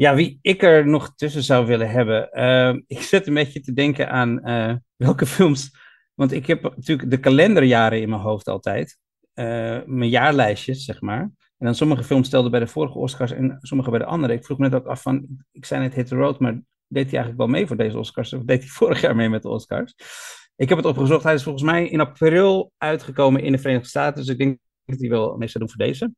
Ja, wie ik er nog tussen zou willen hebben. Uh, ik zit een beetje te denken aan uh, welke films. Want ik heb natuurlijk de kalenderjaren in mijn hoofd altijd. Uh, mijn jaarlijstjes, zeg maar. En dan sommige films stelden bij de vorige Oscars en sommige bij de andere. Ik vroeg me net ook af van, ik zei net Hit the Road, maar deed hij eigenlijk wel mee voor deze Oscars? Of deed hij vorig jaar mee met de Oscars? Ik heb het opgezocht. Hij is volgens mij in april uitgekomen in de Verenigde Staten. Dus ik denk dat hij wel mee zou doen voor deze.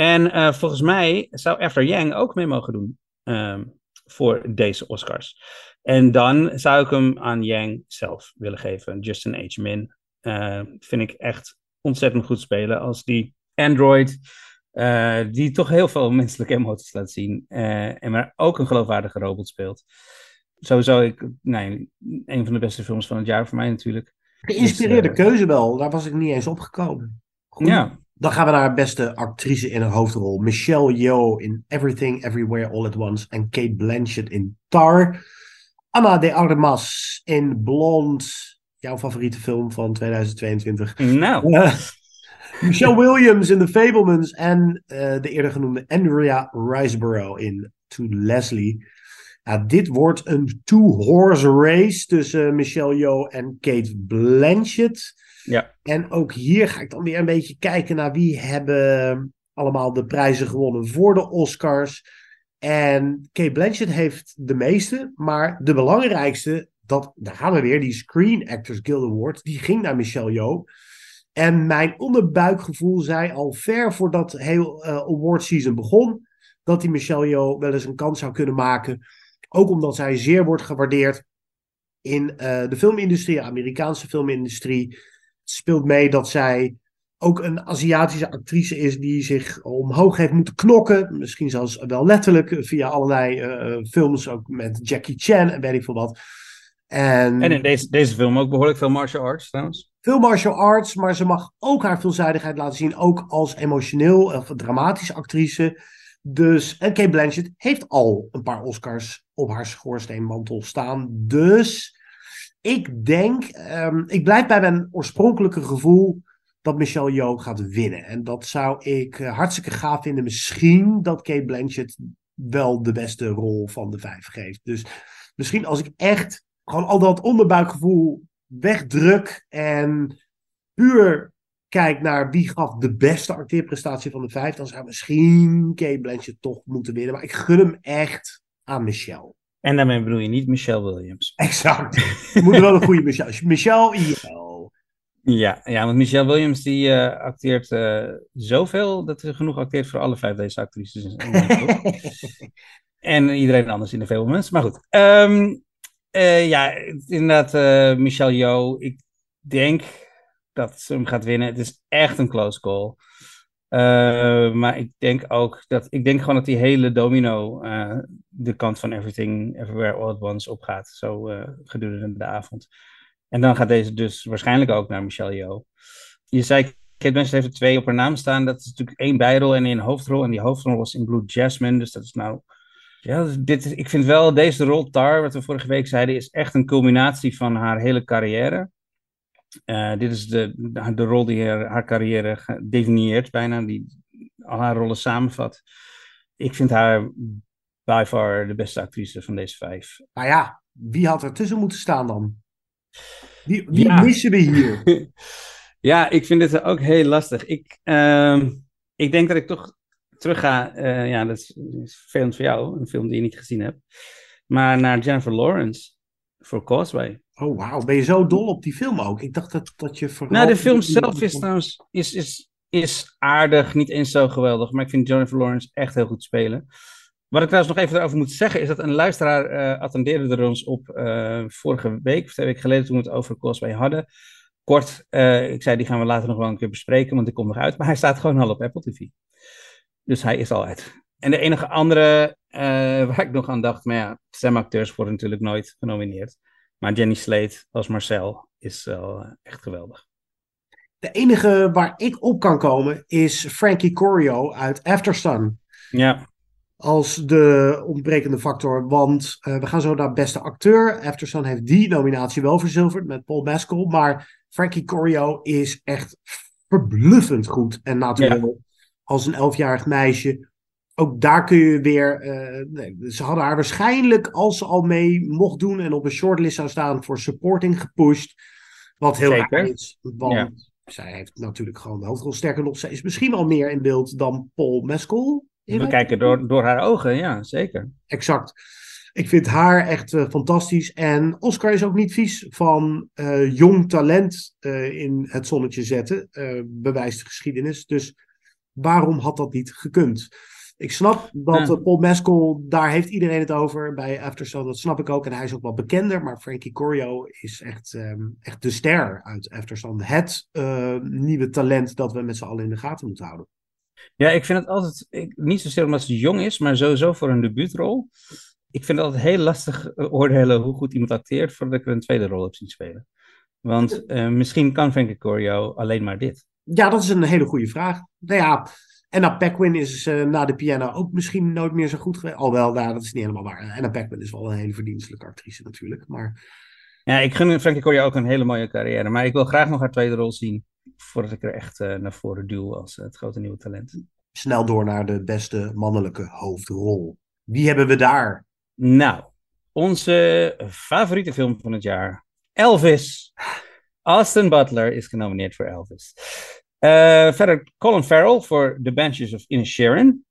En uh, volgens mij zou After Yang ook mee mogen doen um, voor deze Oscars. En dan zou ik hem aan Yang zelf willen geven. Justin H. Min. Uh, vind ik echt ontzettend goed spelen als die Android. Uh, die toch heel veel menselijke emoties laat zien. en maar ook een geloofwaardige robot speelt. Sowieso, ik, nee, een van de beste films van het jaar voor mij natuurlijk. Geïnspireerde dus, keuze wel. Daar was ik niet eens opgekomen. Goed. Ja. Dan gaan we naar beste actrice in een hoofdrol. Michelle Yeoh in Everything, Everywhere, All at Once. En Kate Blanchett in Tar. Anna de Armas in Blonde. Jouw favoriete film van 2022. Nou. Uh, Michelle Williams in The Fablemans. En uh, de eerder genoemde Andrea Riseborough in To Leslie. Ja, dit wordt een two-horse race tussen Michelle Yeoh en Kate Blanchett. Ja. En ook hier ga ik dan weer een beetje kijken naar wie hebben allemaal de prijzen gewonnen voor de Oscars. En Kate Blanchett heeft de meeste, maar de belangrijkste, dat, daar gaan we weer, die Screen Actors Guild Award, die ging naar Michelle Yeoh. En mijn onderbuikgevoel zei al ver voordat heel uh, award season begon, dat die Michelle Yeoh wel eens een kans zou kunnen maken. Ook omdat zij zeer wordt gewaardeerd in uh, de filmindustrie, de Amerikaanse filmindustrie speelt mee dat zij ook een Aziatische actrice is die zich omhoog heeft moeten knokken. Misschien zelfs wel letterlijk via allerlei uh, films, ook met Jackie Chan en weet ik veel wat. En, en in deze, deze film ook behoorlijk veel martial arts trouwens. Veel martial arts, maar ze mag ook haar veelzijdigheid laten zien, ook als emotioneel of dramatische actrice. Dus, en Kate Blanchett heeft al een paar Oscars op haar schoorsteenmantel staan. Dus ik denk, um, ik blijf bij mijn oorspronkelijke gevoel dat Michelle Yeoh gaat winnen. En dat zou ik uh, hartstikke gaaf vinden. Misschien dat Kate Blanchett wel de beste rol van de vijf geeft. Dus misschien als ik echt gewoon al dat onderbuikgevoel wegdruk en puur kijk naar wie gaf de beste acteerprestatie van de vijf, dan zou misschien Kate Blanchett toch moeten winnen. Maar ik gun hem echt aan Michelle. En daarmee bedoel je niet Michelle Williams. Exact. Je moet wel een goede Michelle. Michelle Yeoh. Ja, ja, want Michelle Williams die uh, acteert uh, zoveel dat ze genoeg acteert voor alle vijf deze actrices. en iedereen anders in de Fablemans. Maar goed. Um, uh, ja, inderdaad, Michelle Yeoh. Ik denk dat ze hem gaat winnen. Het is echt een close call. Uh, maar ik denk ook dat ik denk gewoon dat die hele domino uh, de kant van Everything Everywhere All at Once opgaat. Zo uh, gedurende de avond. En dan gaat deze dus waarschijnlijk ook naar Michelle Yeoh. Je zei, Kate Blanchett heeft er twee op haar naam staan. Dat is natuurlijk één bijrol en één hoofdrol. En die hoofdrol was in Blue Jasmine. Dus dat is nou. Ja, dit is, ik vind wel deze rol, Tar, wat we vorige week zeiden, is echt een culminatie van haar hele carrière. Uh, dit is de, de rol die haar, haar carrière definieert, bijna, die al haar rollen samenvat. Ik vind haar by far de beste actrice van deze vijf. Nou ja, wie had er tussen moeten staan dan? Wie, wie ja. missen we hier? ja, ik vind dit ook heel lastig. Ik, uh, ik denk dat ik toch terugga, uh, ja, dat is, is vervelend voor jou, een film die je niet gezien hebt. Maar naar Jennifer Lawrence voor Causeway. Oh, wauw. Ben je zo dol op die film ook? Ik dacht dat, dat je vooral... Nou, de film zelf is trouwens is, is, is aardig, niet eens zo geweldig. Maar ik vind Jennifer Lawrence echt heel goed spelen. Wat ik trouwens nog even erover moet zeggen, is dat een luisteraar uh, attendeerde er ons op uh, vorige week, of twee weken geleden, toen we het over Causeway hadden. Kort, uh, ik zei, die gaan we later nog wel een keer bespreken, want die komt nog uit. Maar hij staat gewoon al op Apple TV. Dus hij is al uit. En de enige andere waar ik nog aan dacht, maar ja, stemacteurs worden natuurlijk nooit genomineerd. Maar Jenny Slate als Marcel is wel echt geweldig. De enige waar ik op kan komen is Frankie Corio uit Aftersun. Ja. Als de ontbrekende factor, want uh, we gaan zo naar beste acteur. Aftersun heeft die nominatie wel verzilverd met Paul Mescal. Maar Frankie Corio is echt verbluffend goed en natuurlijk ja. als een elfjarig meisje ook daar kun je weer. Uh, nee, ze hadden haar waarschijnlijk, als ze al mee mocht doen en op een shortlist zou staan, voor supporting gepusht. Wat heel Zeker. raar is. Want Ja. zij heeft natuurlijk gewoon de hoofdrol. Sterker nog, zij is misschien al meer in beeld dan Paul Mescal. We kijken door, door haar ogen, ja, zeker. Exact. Ik vind haar echt eh, fantastisch. En Oscar is ook niet vies van eh, jong talent eh, in het zonnetje zetten. eh, bewijst de geschiedenis. Dus waarom had dat niet gekund? Ik snap dat Ja. Paul Mescal, daar heeft iedereen het over bij Aftersun. Dat snap ik ook. En hij is ook wel bekender. Maar Frankie Corio is echt, ehm, echt de ster uit Aftersun. Het eh, nieuwe talent dat we met z'n allen in de gaten moeten houden. Ja, ik vind het altijd, ik, niet zozeer omdat ze jong is, maar sowieso voor een debuutrol. Ik vind het altijd heel lastig eh, oordelen hoe goed iemand acteert voordat ik er een tweede rol heb zien spelen. Want eh, misschien kan Frankie Corio alleen maar dit. Ja, dat is een hele goede vraag. Nou ja, Anna Paquin is eh, na de piano ook misschien nooit meer zo goed geweest. Alhoewel, nou, dat is niet helemaal waar. Anna Paquin is wel een hele verdienstelijke actrice natuurlijk. Maar Ja, ik gun Frankie Corio ook een hele mooie carrière, maar ik wil graag nog haar tweede rol zien voordat ik er echt eh, naar voren duw als eh, het grote nieuwe talent. snel door naar de beste mannelijke hoofdrol. Wie hebben we daar? Nou, onze favoriete film van het jaar, Elvis. Austin Butler is genomineerd voor Elvis. Eh, verder Colin Farrell voor The Banshees of Inisherin.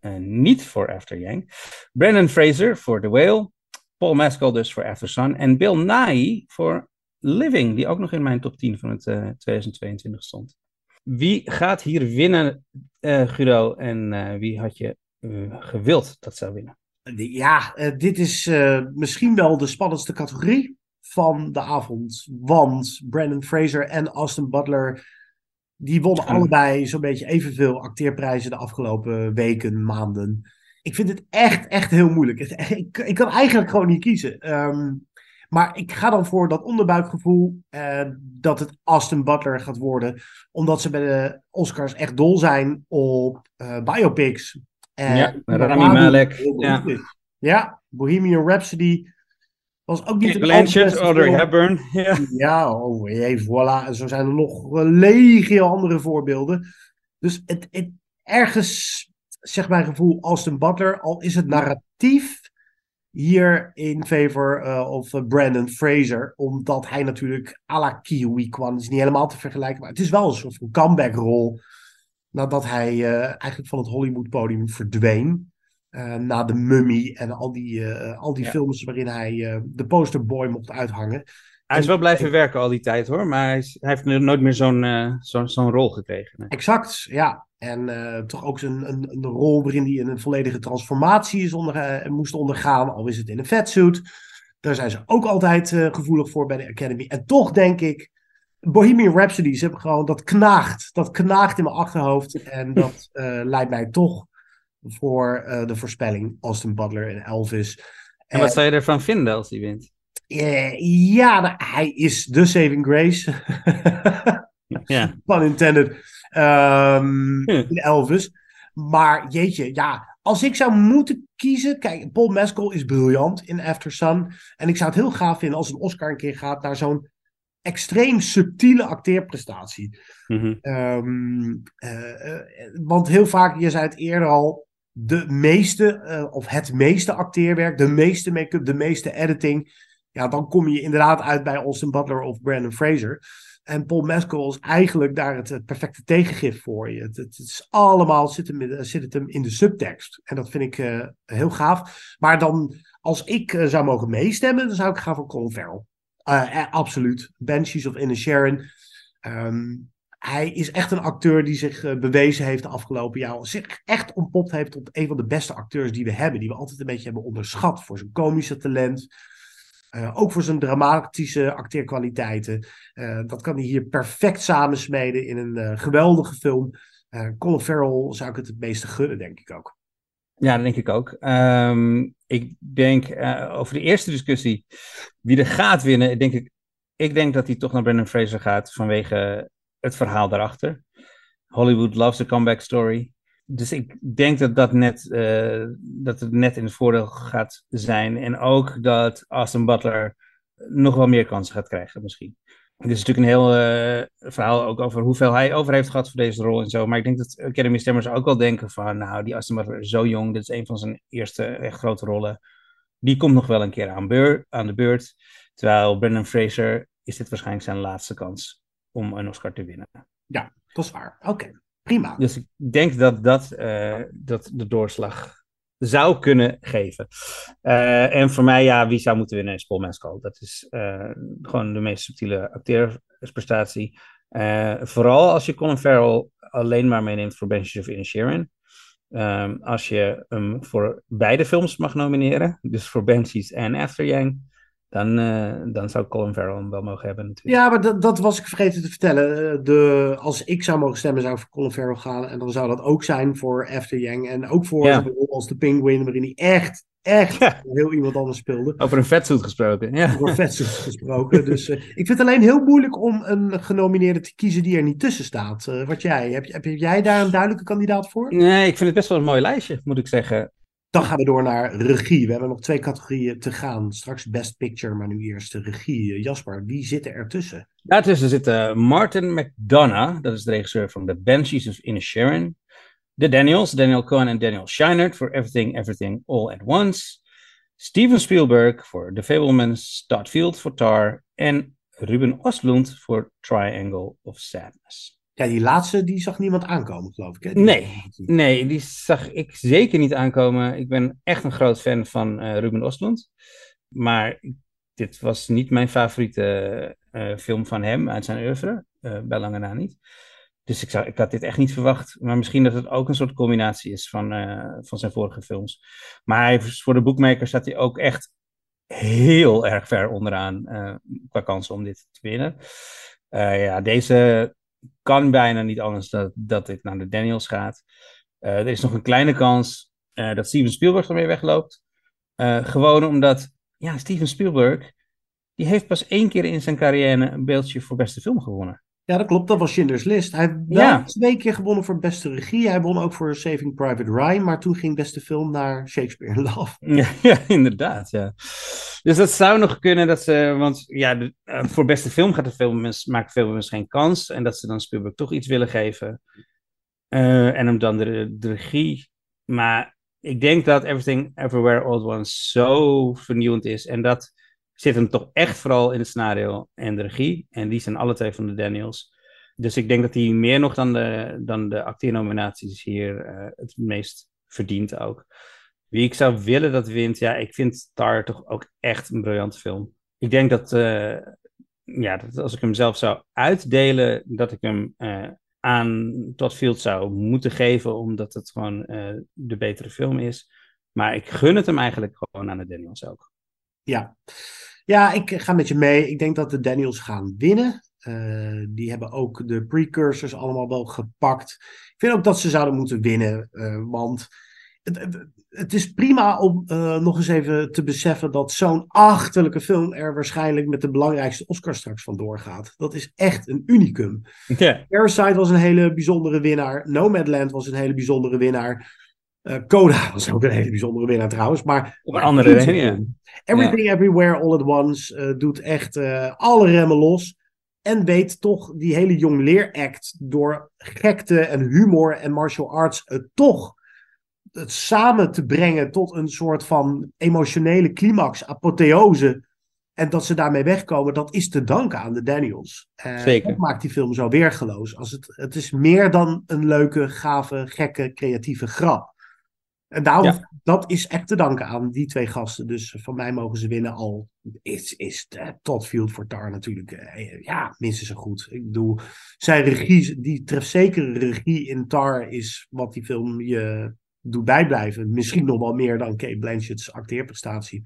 Eh, niet voor After Yang. Brendan Fraser voor The Whale. Paul Mescal dus voor After Sun. En Bill Nighy voor Living, die ook nog in mijn top 10 van het eh, 2022 stond. Wie gaat hier winnen, eh Guido? En eh, wie had je eh, gewild dat zou winnen? Ja, eh, dit is eh, misschien wel de spannendste categorie van de avond. Want Brandon Fraser en Austin Butler, die wonnen allebei zo'n beetje evenveel acteerprijzen de afgelopen weken, maanden. Ik vind het echt, echt heel moeilijk. Het- ik, ik kan eigenlijk gewoon niet kiezen. Ehm, maar ik ga dan voor dat onderbuikgevoel eh, dat het Austin Butler gaat worden. Omdat ze bij de Oscars echt dol zijn op eh, biopics. En Ja, Rami Malek, ja. Ja, Bohemian Rhapsody was ook niet Blanchett, Audrey film. Hepburn. Ja. Ja, oh jee, voilà. Zo zijn er nog eh, legio andere voorbeelden. Dus het, het, ergens, zeg mijn gevoel, Austin Butler, al is het narratief hier in favor eh, of eh, Brandon Fraser, omdat hij natuurlijk à la Kiwi kwam. Het is niet helemaal te vergelijken, maar het is wel een soort van comeback-rol nadat hij eigenlijk van het Hollywood-podium verdween. Eh, na de Mummy en al die, eh, al die Ja. films waarin hij eh, de posterboy mocht uithangen. Hij is wel blijven werken al die tijd hoor, maar hij, is- hij heeft nooit meer zo'n eh, zo'n zo'n rol gekregen. Exact, ja. En toch ook een, een, een rol waarin hij een volledige transformatie is onder, moest ondergaan, al is het in een vetsuit. Daar zijn ze ook altijd gevoelig voor bij de Academy. En toch denk ik, Bohemian Rhapsody, ze hebben gewoon, dat knaagt. Dat knaagt in mijn achterhoofd. En dat leidt mij toch voor eh, de voorspelling Austin Butler en Elvis. En wat zou je ervan vinden als hij wint? Eh, ja, nou, hij is de saving grace. Ja. Pun intended. Ehm, in Elvis. Maar jeetje, ja. Als ik zou moeten kiezen. Kijk, Paul Mescal is briljant in After Sun. En ik zou het heel gaaf vinden als een Oscar een keer gaat naar zo'n extreem subtiele acteerprestatie. Mhm. Ehm, eh, eh, want heel vaak, je zei het eerder al, de meeste, eh, of het meeste acteerwerk, de meeste make-up, de meeste editing. Ja, dan kom je inderdaad uit bij Austin Butler of Brandon Fraser. En Paul Mescal is eigenlijk daar het, perfecte tegengif voor je. Het, is allemaal zit hem, zit het hem in de subtekst. En dat vind ik eh, heel gaaf. Maar dan, als ik eh, zou mogen meestemmen, dan zou ik gaan voor Colin Farrell. Absoluut. Banshees of Inisherin. Ehm hij is echt een acteur die zich eh, bewezen heeft de afgelopen jaren. Zich echt ontpopt heeft tot een van de beste acteurs die we hebben. Die we altijd een beetje hebben onderschat voor zijn komische talent. Eh, ook voor zijn dramatische acteerkwaliteiten. Eh, dat kan hij hier perfect samensmeden in een geweldige film. Colin Farrell zou ik het het meeste gunnen, denk ik ook. Ja, dat denk ik ook. Ehm, ik denk over de eerste discussie, wie er gaat winnen, denk ik, ik denk dat hij toch naar Brendan Fraser gaat vanwege het verhaal daarachter. Hollywood loves a comeback story. Dus ik denk dat, dat, net, eh, dat het net in het voordeel gaat zijn. En ook dat Austin Butler nog wel meer kansen gaat krijgen, misschien. Dit is natuurlijk een heel eh, verhaal ook over hoeveel hij over heeft gehad voor deze rol en zo. Maar ik denk dat Academy Stemmers ook wel denken van, nou, die Austin Butler is zo jong. Dit is een van zijn eerste echt grote rollen. Die komt nog wel een keer aan, aan de beurt. Terwijl Brendan Fraser is dit waarschijnlijk zijn laatste kans om een Oscar te winnen. Ja, dat is waar. Oké, prima. Dus ik denk dat dat, eh, dat de doorslag zou kunnen geven. Eh, en voor mij, ja, wie zou moeten winnen is Paul Mescal. Dat is eh, gewoon de meest subtiele acteersprestatie. Eh, vooral als je Colin Farrell alleen maar meeneemt voor Banshees of Inisherin. Ehm als je hem voor beide films mag nomineren, dus voor Banshees en After Yang, dan, eh, dan zou Colin Farrell hem wel mogen hebben natuurlijk. Ja, maar dat, dat was ik vergeten te vertellen. Eh, De, als ik zou mogen stemmen, zou ik voor Colin Farrell gaan. En dan zou dat ook zijn voor After Yang. En ook voor Ja. als de Penguin, waarin hij echt, echt heel iemand anders speelde. Over een vetsuit gesproken. Ja. Over vetsuit gesproken. Dus eh, ik vind het alleen heel moeilijk om een genomineerde te kiezen die er niet tussen staat. Wat jij, heb, heb jij daar een duidelijke kandidaat voor? Nee, ik vind het best wel een mooi lijstje, moet ik zeggen. Dan gaan we door naar regie. We hebben nog twee categorieën te gaan. Straks Best Picture, maar nu eerst de regie. Jasper, wie zit er ertussen? Daartussen zit eh, Martin McDonough, dat is de regisseur van The Banshees of Inisherin. De Daniels, Daniel Cohen en Daniel Scheinert voor Everything, Everything, All at Once. Steven Spielberg voor The Fablemans, Todd Field voor Tar en Ruben Östlund voor Triangle of Sadness. Ja, die laatste die zag niemand aankomen, geloof ik. Hè? Die- Nee, nee, die zag ik zeker niet aankomen. Ik ben echt een groot fan van eh, Ruben Östlund. Maar dit was niet mijn favoriete eh, film van hem uit zijn oeuvre. eh, bij lange na niet. Dus ik, zou, ik had dit echt niet verwacht. Maar misschien dat het ook een soort combinatie is van, van zijn vorige films. Maar hij, voor de boekmaker staat hij ook echt heel erg ver onderaan qua kansen om dit te winnen. Ja, deze kan bijna niet anders dat, dat dit naar de Daniels gaat. Eh, er is nog een kleine kans eh, dat Steven Spielberg ermee wegloopt. Eh, gewoon omdat, ja, Steven Spielberg, die heeft pas één keer in zijn carrière een beeldje voor beste film gewonnen. Ja, dat klopt. Dat was Schindler's List. Hij heeft wel Ja. twee keer gewonnen voor beste regie. Hij won ook voor Saving Private Ryan. Maar toen ging beste film naar Shakespeare in Love. Ja, ja, inderdaad, ja. Dus dat zou nog kunnen dat ze, want ja, de- eh, voor beste film gaat de film, maakt veel mensen geen kans. En dat ze dan Spielberg toch iets willen geven. Eh, en hem dan de, de regie. Maar ik denk dat Everything Everywhere All at Once zo vernieuwend is. En dat zit hem toch echt vooral in het scenario en de regie. En die zijn alle twee van de Daniels. Dus ik denk dat hij meer nog dan de, dan de acteernominaties hier eh, het meest verdient ook. Wie ik zou willen dat wint, ja, ik vind Tar toch ook echt een briljante film. Ik denk dat, eh, ja, dat als ik hem zelf zou uitdelen, dat ik hem eh, aan Todd Field zou moeten geven, omdat het gewoon de betere film is. Maar ik gun het hem eigenlijk gewoon aan de Daniels ook. Ja. Ja, ik ga met je mee. Ik denk dat de Daniels gaan winnen. Eh, die hebben ook de precursors allemaal wel gepakt. Ik vind ook dat ze zouden moeten winnen. eh, want het, het, is prima om eh, nog eens even te beseffen dat zo'n achterlijke film er waarschijnlijk met de belangrijkste Oscar straks van doorgaat. Dat is echt een unicum. Ja. Parasite was een hele bijzondere winnaar. Nomadland was een hele bijzondere winnaar. Eh, Coda was ook een hele bijzondere winnaar trouwens. Maar Op een andere reden, ja. Everything Everywhere All at Once eh, doet echt eh, alle remmen los. En weet toch die hele jong leeract door gekte en humor en martial arts het toch het samen te brengen tot een soort van emotionele climax, apotheose. En dat ze daarmee wegkomen, dat is te danken aan de Daniels. Uh, Zeker. Dat maakt die film zo weergeloos. Als het, het is meer dan een leuke, gave, gekke, creatieve grap. En daarom, ja. dat is echt te danken aan die twee gasten. Dus van mij mogen ze winnen al. Is, is uh, Todd Field voor Tar natuurlijk, uh, ja, minstens zo goed. Ik bedoel, zijn regie, die trefzekere regie in Tar is wat die film je doet bijblijven. Misschien nog wel meer dan Kate Blanchett's acteerprestatie.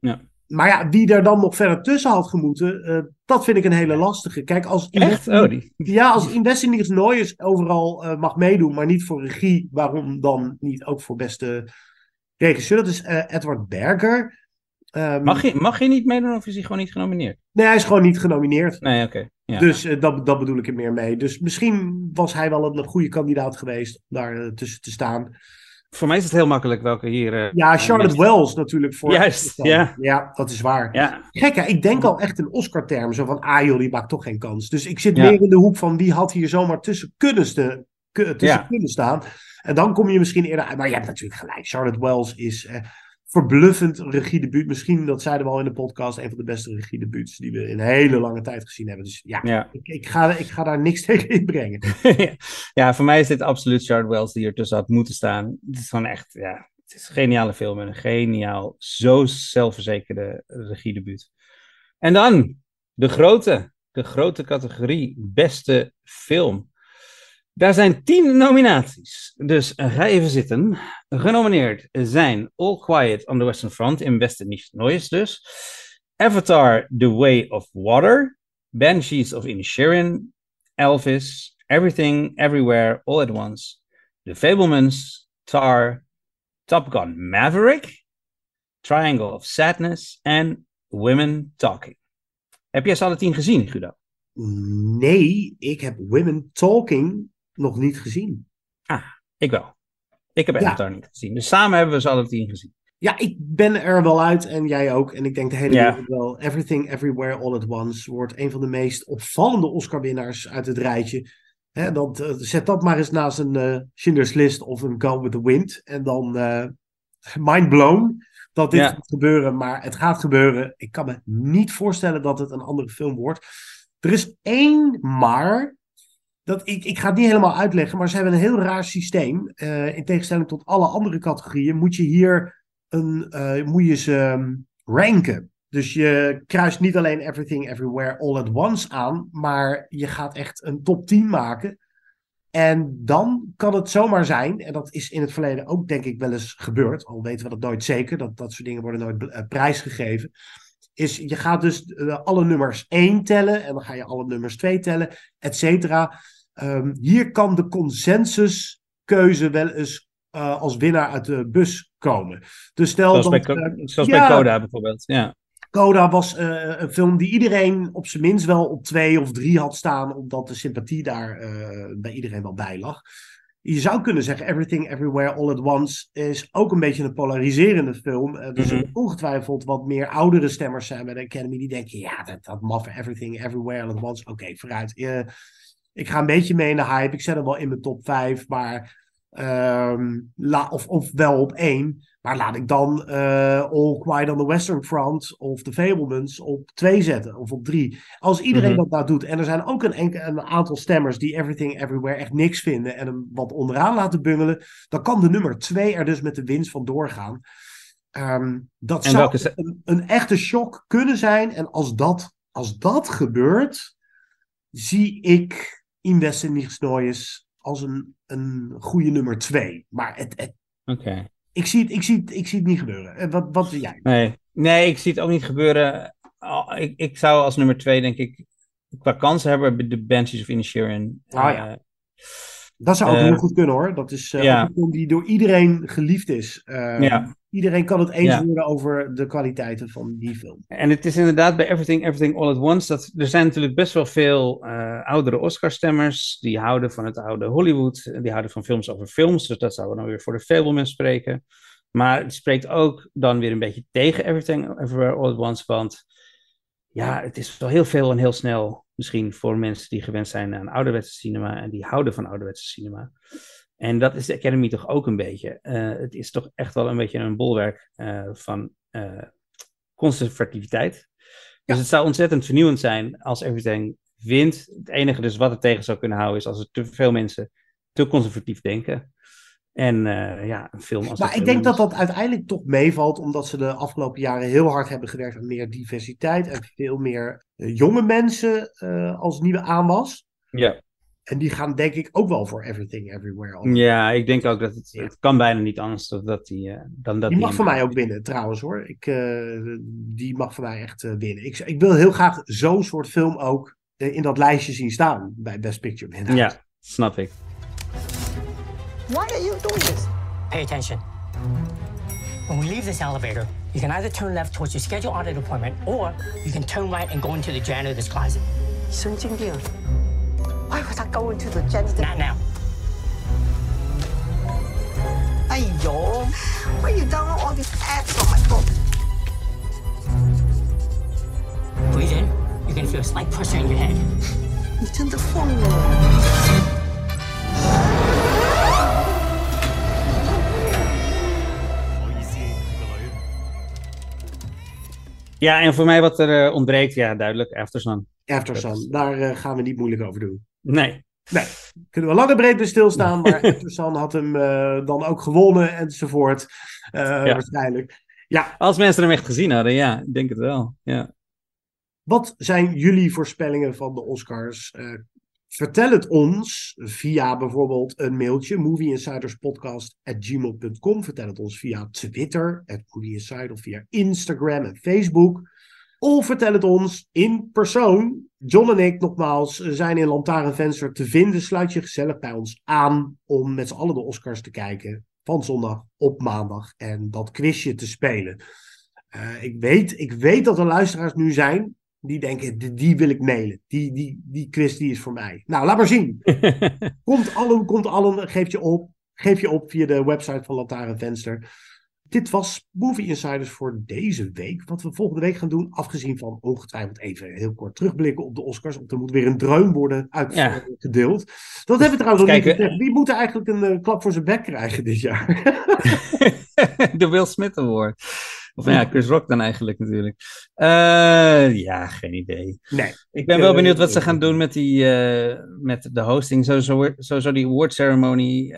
Ja. Maar ja, wie er dan nog verder tussen had gemoeten, uh, dat vind ik een hele lastige. Kijk, als Echt? Oh, die... Ja, als Nooijes overal uh, mag meedoen, maar niet voor regie, waarom dan niet ook voor beste regisseur? Dat is uh, Edward Berger. Um, mag, je, mag je niet meedoen of is hij gewoon niet genomineerd? Nee, hij is gewoon niet genomineerd. Nee, oké. Okay. Ja. Dus dat, dat bedoel ik er meer mee. Dus misschien was hij wel een goede kandidaat geweest om daar tussen te staan voor mij is het heel makkelijk welke hier. Uh, ja, Charlotte Wells natuurlijk. Voor Juist, ja. Ja, dat is waar. Ja. Gek, hè? ik denk al echt in Oscar-termen. Zo van, ah joh, die maakt toch geen kans. Dus ik zit ja. meer in de hoek van wie had hier zomaar tussen kunnen, ste, tussen ja. kunnen staan. En dan kom je misschien eerder. Maar je hebt natuurlijk gelijk. Charlotte Wells is eh, verbluffend regiedebuut. Misschien, dat zeiden we al in de podcast, een van de beste regiedebuuts die we in een hele lange tijd gezien hebben. Dus ja, ja. Ik, ik, ga, ik ga daar niks tegen inbrengen. ja, voor mij is dit absoluut Charlotte Wells die er tussen had moeten staan. Het is gewoon echt, ja, het is een geniale film en een geniaal, zo zelfverzekerde regiedebuut. En dan de grote, de grote categorie beste film. Daar zijn tien nominaties. Dus ga even zitten. Genomineerd zijn All Quiet on the Western Front in Beste Niet Noois dus. Avatar The Way of Water. Banshees of Inisherin. Elvis. Everything Everywhere All at Once. The Fablemans. Tar. Top Gun Maverick. Triangle of Sadness. En Women Talking. Heb jij ze alle tien gezien, Guido? Nee, ik heb Women Talking nog niet gezien. Ah, ik wel. Ik heb Avatar ja. niet gezien. Dus samen hebben we ze alle tien gezien. Ja, ik ben er wel uit en jij ook. En ik denk de hele wereld wel. Everything, Everywhere, All at Once wordt een van de meest opvallende Oscar-winnaars uit het rijtje. Dan, uh, zet dat maar eens naast een uh, Schindler's List of een Gone with the Wind. En dan uh, mind blown dat dit gaat gebeuren. Maar het gaat gebeuren. Ik kan me niet voorstellen dat het een andere film wordt. Er is één maar. Dat, ik, ik ga het niet helemaal uitleggen, maar ze hebben een heel raar systeem. Eh, in tegenstelling tot alle andere categorieën moet je hier een, eh, moet je ze ehm, ranken. Dus je kruist niet alleen Everything Everywhere All at Once aan, maar je gaat echt een top 10 maken. En dan kan het zomaar zijn, en dat is in het verleden ook denk ik wel eens gebeurd, al weten we dat nooit zeker, dat dat soort dingen worden nooit uh, prijsgegeven. Is je gaat dus uh, alle nummers 1 tellen en dan ga je alle nummers 2 tellen, et cetera. Um, hier kan de consensuskeuze wel eens uh, als winnaar uit de bus komen. Dus stel Zoals, dat, bij, uh, zoals ja, bij Coda bijvoorbeeld. Ja. Coda was een film die iedereen op zijn minst wel op twee of drie had staan, omdat de sympathie daar bij iedereen wel bij lag. Je zou kunnen zeggen, Everything Everywhere All at Once is ook een beetje een polariserende film. Uh, dus mm -hmm. ongetwijfeld wat meer oudere stemmers zijn bij de Academy die denken, ja, dat, dat maffe Everything Everywhere All at Once, oké, okay, vooruit. ik ga een beetje mee in de hype, ik zet hem wel in mijn top 5, maar um, la, of, of wel op één. Maar laat ik dan uh, All Quiet on the Western Front of The Fablemans op twee zetten of op drie. Als iedereen mm -hmm. dat nou doet. En er zijn ook een, een, aantal stemmers die Everything Everywhere echt niks vinden. En hem wat onderaan laten bungelen. Dan kan de nummer twee er dus met de winst van doorgaan. Um, dat en zou welke... een, een, echte shock kunnen zijn. En als dat, als dat gebeurt, zie ik Invest in Nichts als een, een goede nummer twee. Maar het, het Oké. Okay. Ik zie, het, ik, zie het, ik zie het niet gebeuren. Wat, wat zie jij? Nee. nee, ik zie het ook niet gebeuren. Oh, ik, ik zou als nummer twee, denk ik, qua kansen hebben de Banshees of Inisherin. Ah ja. Uh, dat zou ook uh, heel goed kunnen hoor. Dat is uh, ja. een film die door iedereen geliefd is. ja. Iedereen kan het eens Ja. worden over de kwaliteiten van die film. En het is inderdaad bij Everything, Everything All at Once. Dat, er zijn natuurlijk best wel veel uh, oudere Oscar-stemmers. Die houden van het oude Hollywood. Die houden van films over films. Dus dat zouden we dan weer voor de Fablemans spreken. Maar het spreekt ook dan weer een beetje tegen Everything, Everywhere All at Once. Want ja, het is wel heel veel en heel snel. Misschien voor mensen die gewend zijn aan ouderwetse cinema. En die houden van ouderwetse cinema. En dat is de Academy toch ook een beetje. Uh, het is toch echt wel een beetje een bolwerk uh, van uh, conservativiteit. Dus het zou ontzettend vernieuwend zijn als Everything wint. Het enige dus wat het tegen zou kunnen houden is als er te veel mensen te conservatief denken. En uh, ja, een film als Maar ik denk dat dat uiteindelijk toch meevalt, omdat ze de afgelopen jaren heel hard hebben gewerkt aan meer diversiteit en veel meer uh, jonge mensen uh, als nieuwe aanwas. Ja. En die gaan denk ik ook wel voor Everything Everywhere. Over. Ja, ik denk ook dat het, het kan bijna niet anders dan dat die... Uh, dan dat die mag die voor mij ook winnen trouwens hoor. Ik, uh, die mag voor mij echt uh, winnen. Ik, ik wil heel graag zo'n soort film ook in dat lijstje zien staan bij Best Picture. Ja, snap ik. Why are you doing this? Pay attention. When we leave this elevator, you can either turn left towards your scheduled audit appointment or you can turn right and go into the janitor's closet. Sun Why was I going to the gender? Not now. Hey, yo. Why you download all these apps on my phone? Breathe in. You're gonna feel a slight pressure in your head. You turned the phone on. Ja, en voor mij wat er uh, ontbreekt, ja, duidelijk, Aftersun. Aftersun, daar uh, gaan we niet moeilijk over doen. Nee. Nee, kunnen we lang en breed bij stilstaan, maar Aftersun had hem uh, dan ook gewonnen enzovoort, ja. waarschijnlijk. Ja. Als mensen hem echt gezien hadden, ja, ik denk het wel, ja. Wat zijn jullie voorspellingen van de Oscars? Vertel het ons via bijvoorbeeld een mailtje, movieinsiderspodcast.gmail.com. Vertel het ons via Twitter, at movieinsider, of via Instagram en Facebook. Of vertel het ons in persoon. John en ik, nogmaals, zijn in Lantaarnvenster te vinden. Sluit je gezellig bij ons aan om met z'n allen de Oscars te kijken. Van zondag op maandag en dat quizje te spelen. Uh, ik, weet, ik weet dat er luisteraars nu zijn die denken, die, die wil ik mailen. Die, die, die quiz die is voor mij. Nou, laat maar zien. komt allen, komt allen, geef je op. Geef je op via de website van Lantaarnvenster. Dit was Movie Insiders voor deze week. Wat we volgende week gaan doen, afgezien van ongetwijfeld even heel kort terugblikken op de Oscars. Want er moet weer een dreun worden uitgedeeld. Ja. Dat hebben we trouwens nog niet gezegd. Wie moet eigenlijk een uh, klap voor zijn bek krijgen dit jaar? de Will Smith Award. Of nou ja, Chris Rock dan eigenlijk natuurlijk. Uh, ja, geen idee. Nee. Ik ben wel benieuwd wat ze gaan doen met, die, uh, met de hosting. Sowieso, sowieso die award ceremony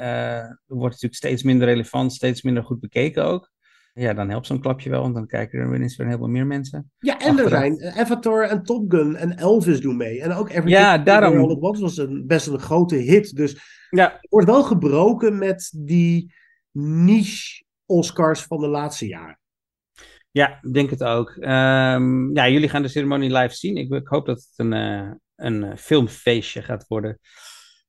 wordt natuurlijk steeds minder relevant, steeds minder goed bekeken ook. Ja, dan helpt zo'n klapje wel, want dan kijken er ineens weer heel veel meer mensen. Ja, en er zijn Avatar en Top Gun en Elvis doen mee. En ook Everything ja, daarom... All At was een, best een grote hit. Dus ja. het wordt wel gebroken met die niche Oscars van de laatste jaren. Ja, ik denk het ook. Um, ja, jullie gaan de ceremonie live zien. Ik, ik hoop dat het een, uh, een filmfeestje gaat worden.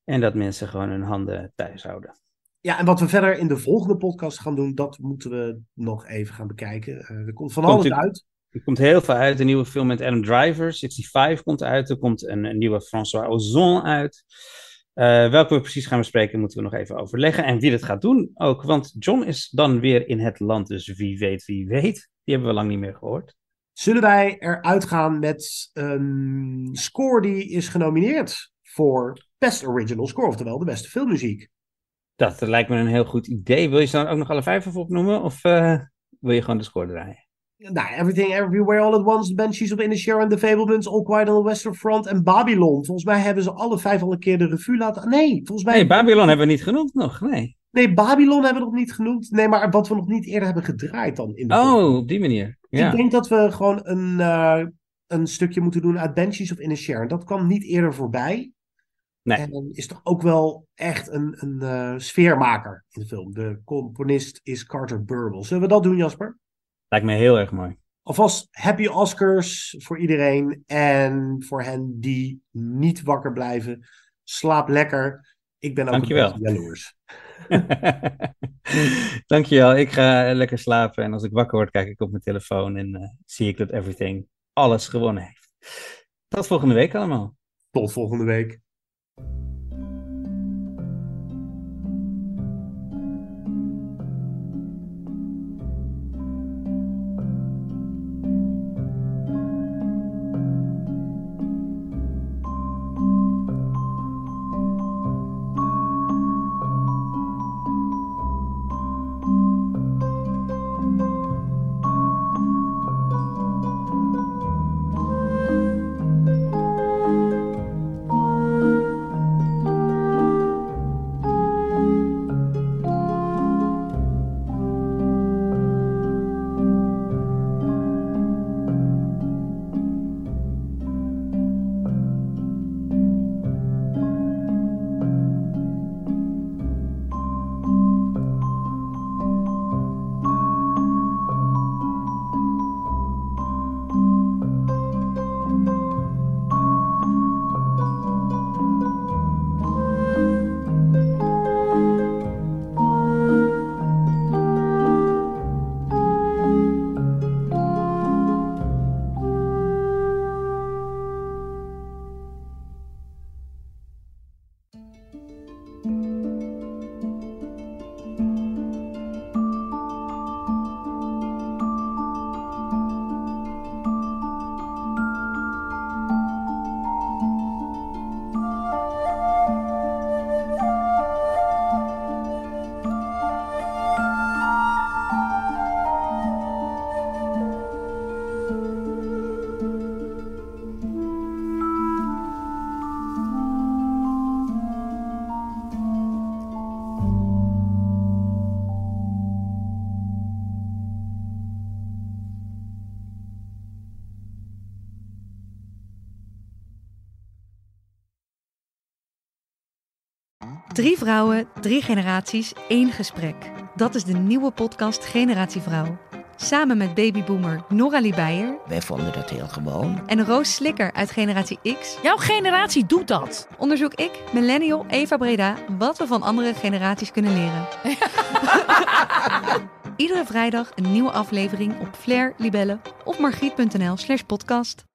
En dat mensen gewoon hun handen thuis houden. Ja, en wat we verder in de volgende podcast gaan doen, dat moeten we nog even gaan bekijken. Uh, er komt van alles uit. Er komt heel veel uit. Een nieuwe film met Adam Driver, 65 komt uit. Er komt een, een nieuwe François Ozon uit. Uh, welke we precies gaan bespreken, moeten we nog even overleggen. En wie dat gaat doen ook. Want John is dan weer in het land, dus wie weet, wie weet. Die hebben we lang niet meer gehoord. Zullen wij eruit gaan met een score die is genomineerd voor Best Original Score, oftewel de beste filmmuziek? Dat lijkt me een heel goed idee. Wil je ze dan ook nog alle vijf even opnoemen? Of uh, wil je gewoon de score draaien? Nou, Everything Everywhere All at Once, The Banshees of Inisherin, The Fablemans, All Quiet on the Western Front en Babylon. Volgens mij hebben ze alle vijf al een keer de revue laten... Nee, volgens mij... Nee, Babylon hebben we niet genoemd nog, nee. Nee, Babylon hebben we nog niet genoemd. Nee, maar wat we nog niet eerder hebben gedraaid dan in de Oh, op die manier. Ja. Ik denk dat we gewoon een, uh, een stukje moeten doen uit Banshees of Inisherin. Dat kwam niet eerder voorbij. Nee. En dan is toch ook wel echt een, een uh, sfeermaker in de film. De componist is Carter Burwell. Zullen we dat doen, Jasper? Lijkt me heel erg mooi. Alvast happy Oscars voor iedereen. En voor hen die niet wakker blijven, slaap lekker. Ik ben ook Dankjewel. een beetje jaloers. Dankjewel. Ik ga lekker slapen. En als ik wakker word, kijk ik op mijn telefoon en uh, zie ik dat Everything alles gewonnen heeft. Tot volgende week allemaal. Tot volgende week. Drie generaties, één gesprek. Dat is de nieuwe podcast Generatie Vrouw. Samen met babyboomer Noralie Beijer Wij vonden dat heel gewoon. en Roos Slikker uit Generatie X Jouw generatie doet dat. onderzoek ik, millennial Eva Breda, wat we van andere generaties kunnen leren. Iedere vrijdag een nieuwe aflevering op Flair, Libelle of margriet.nl slash podcast.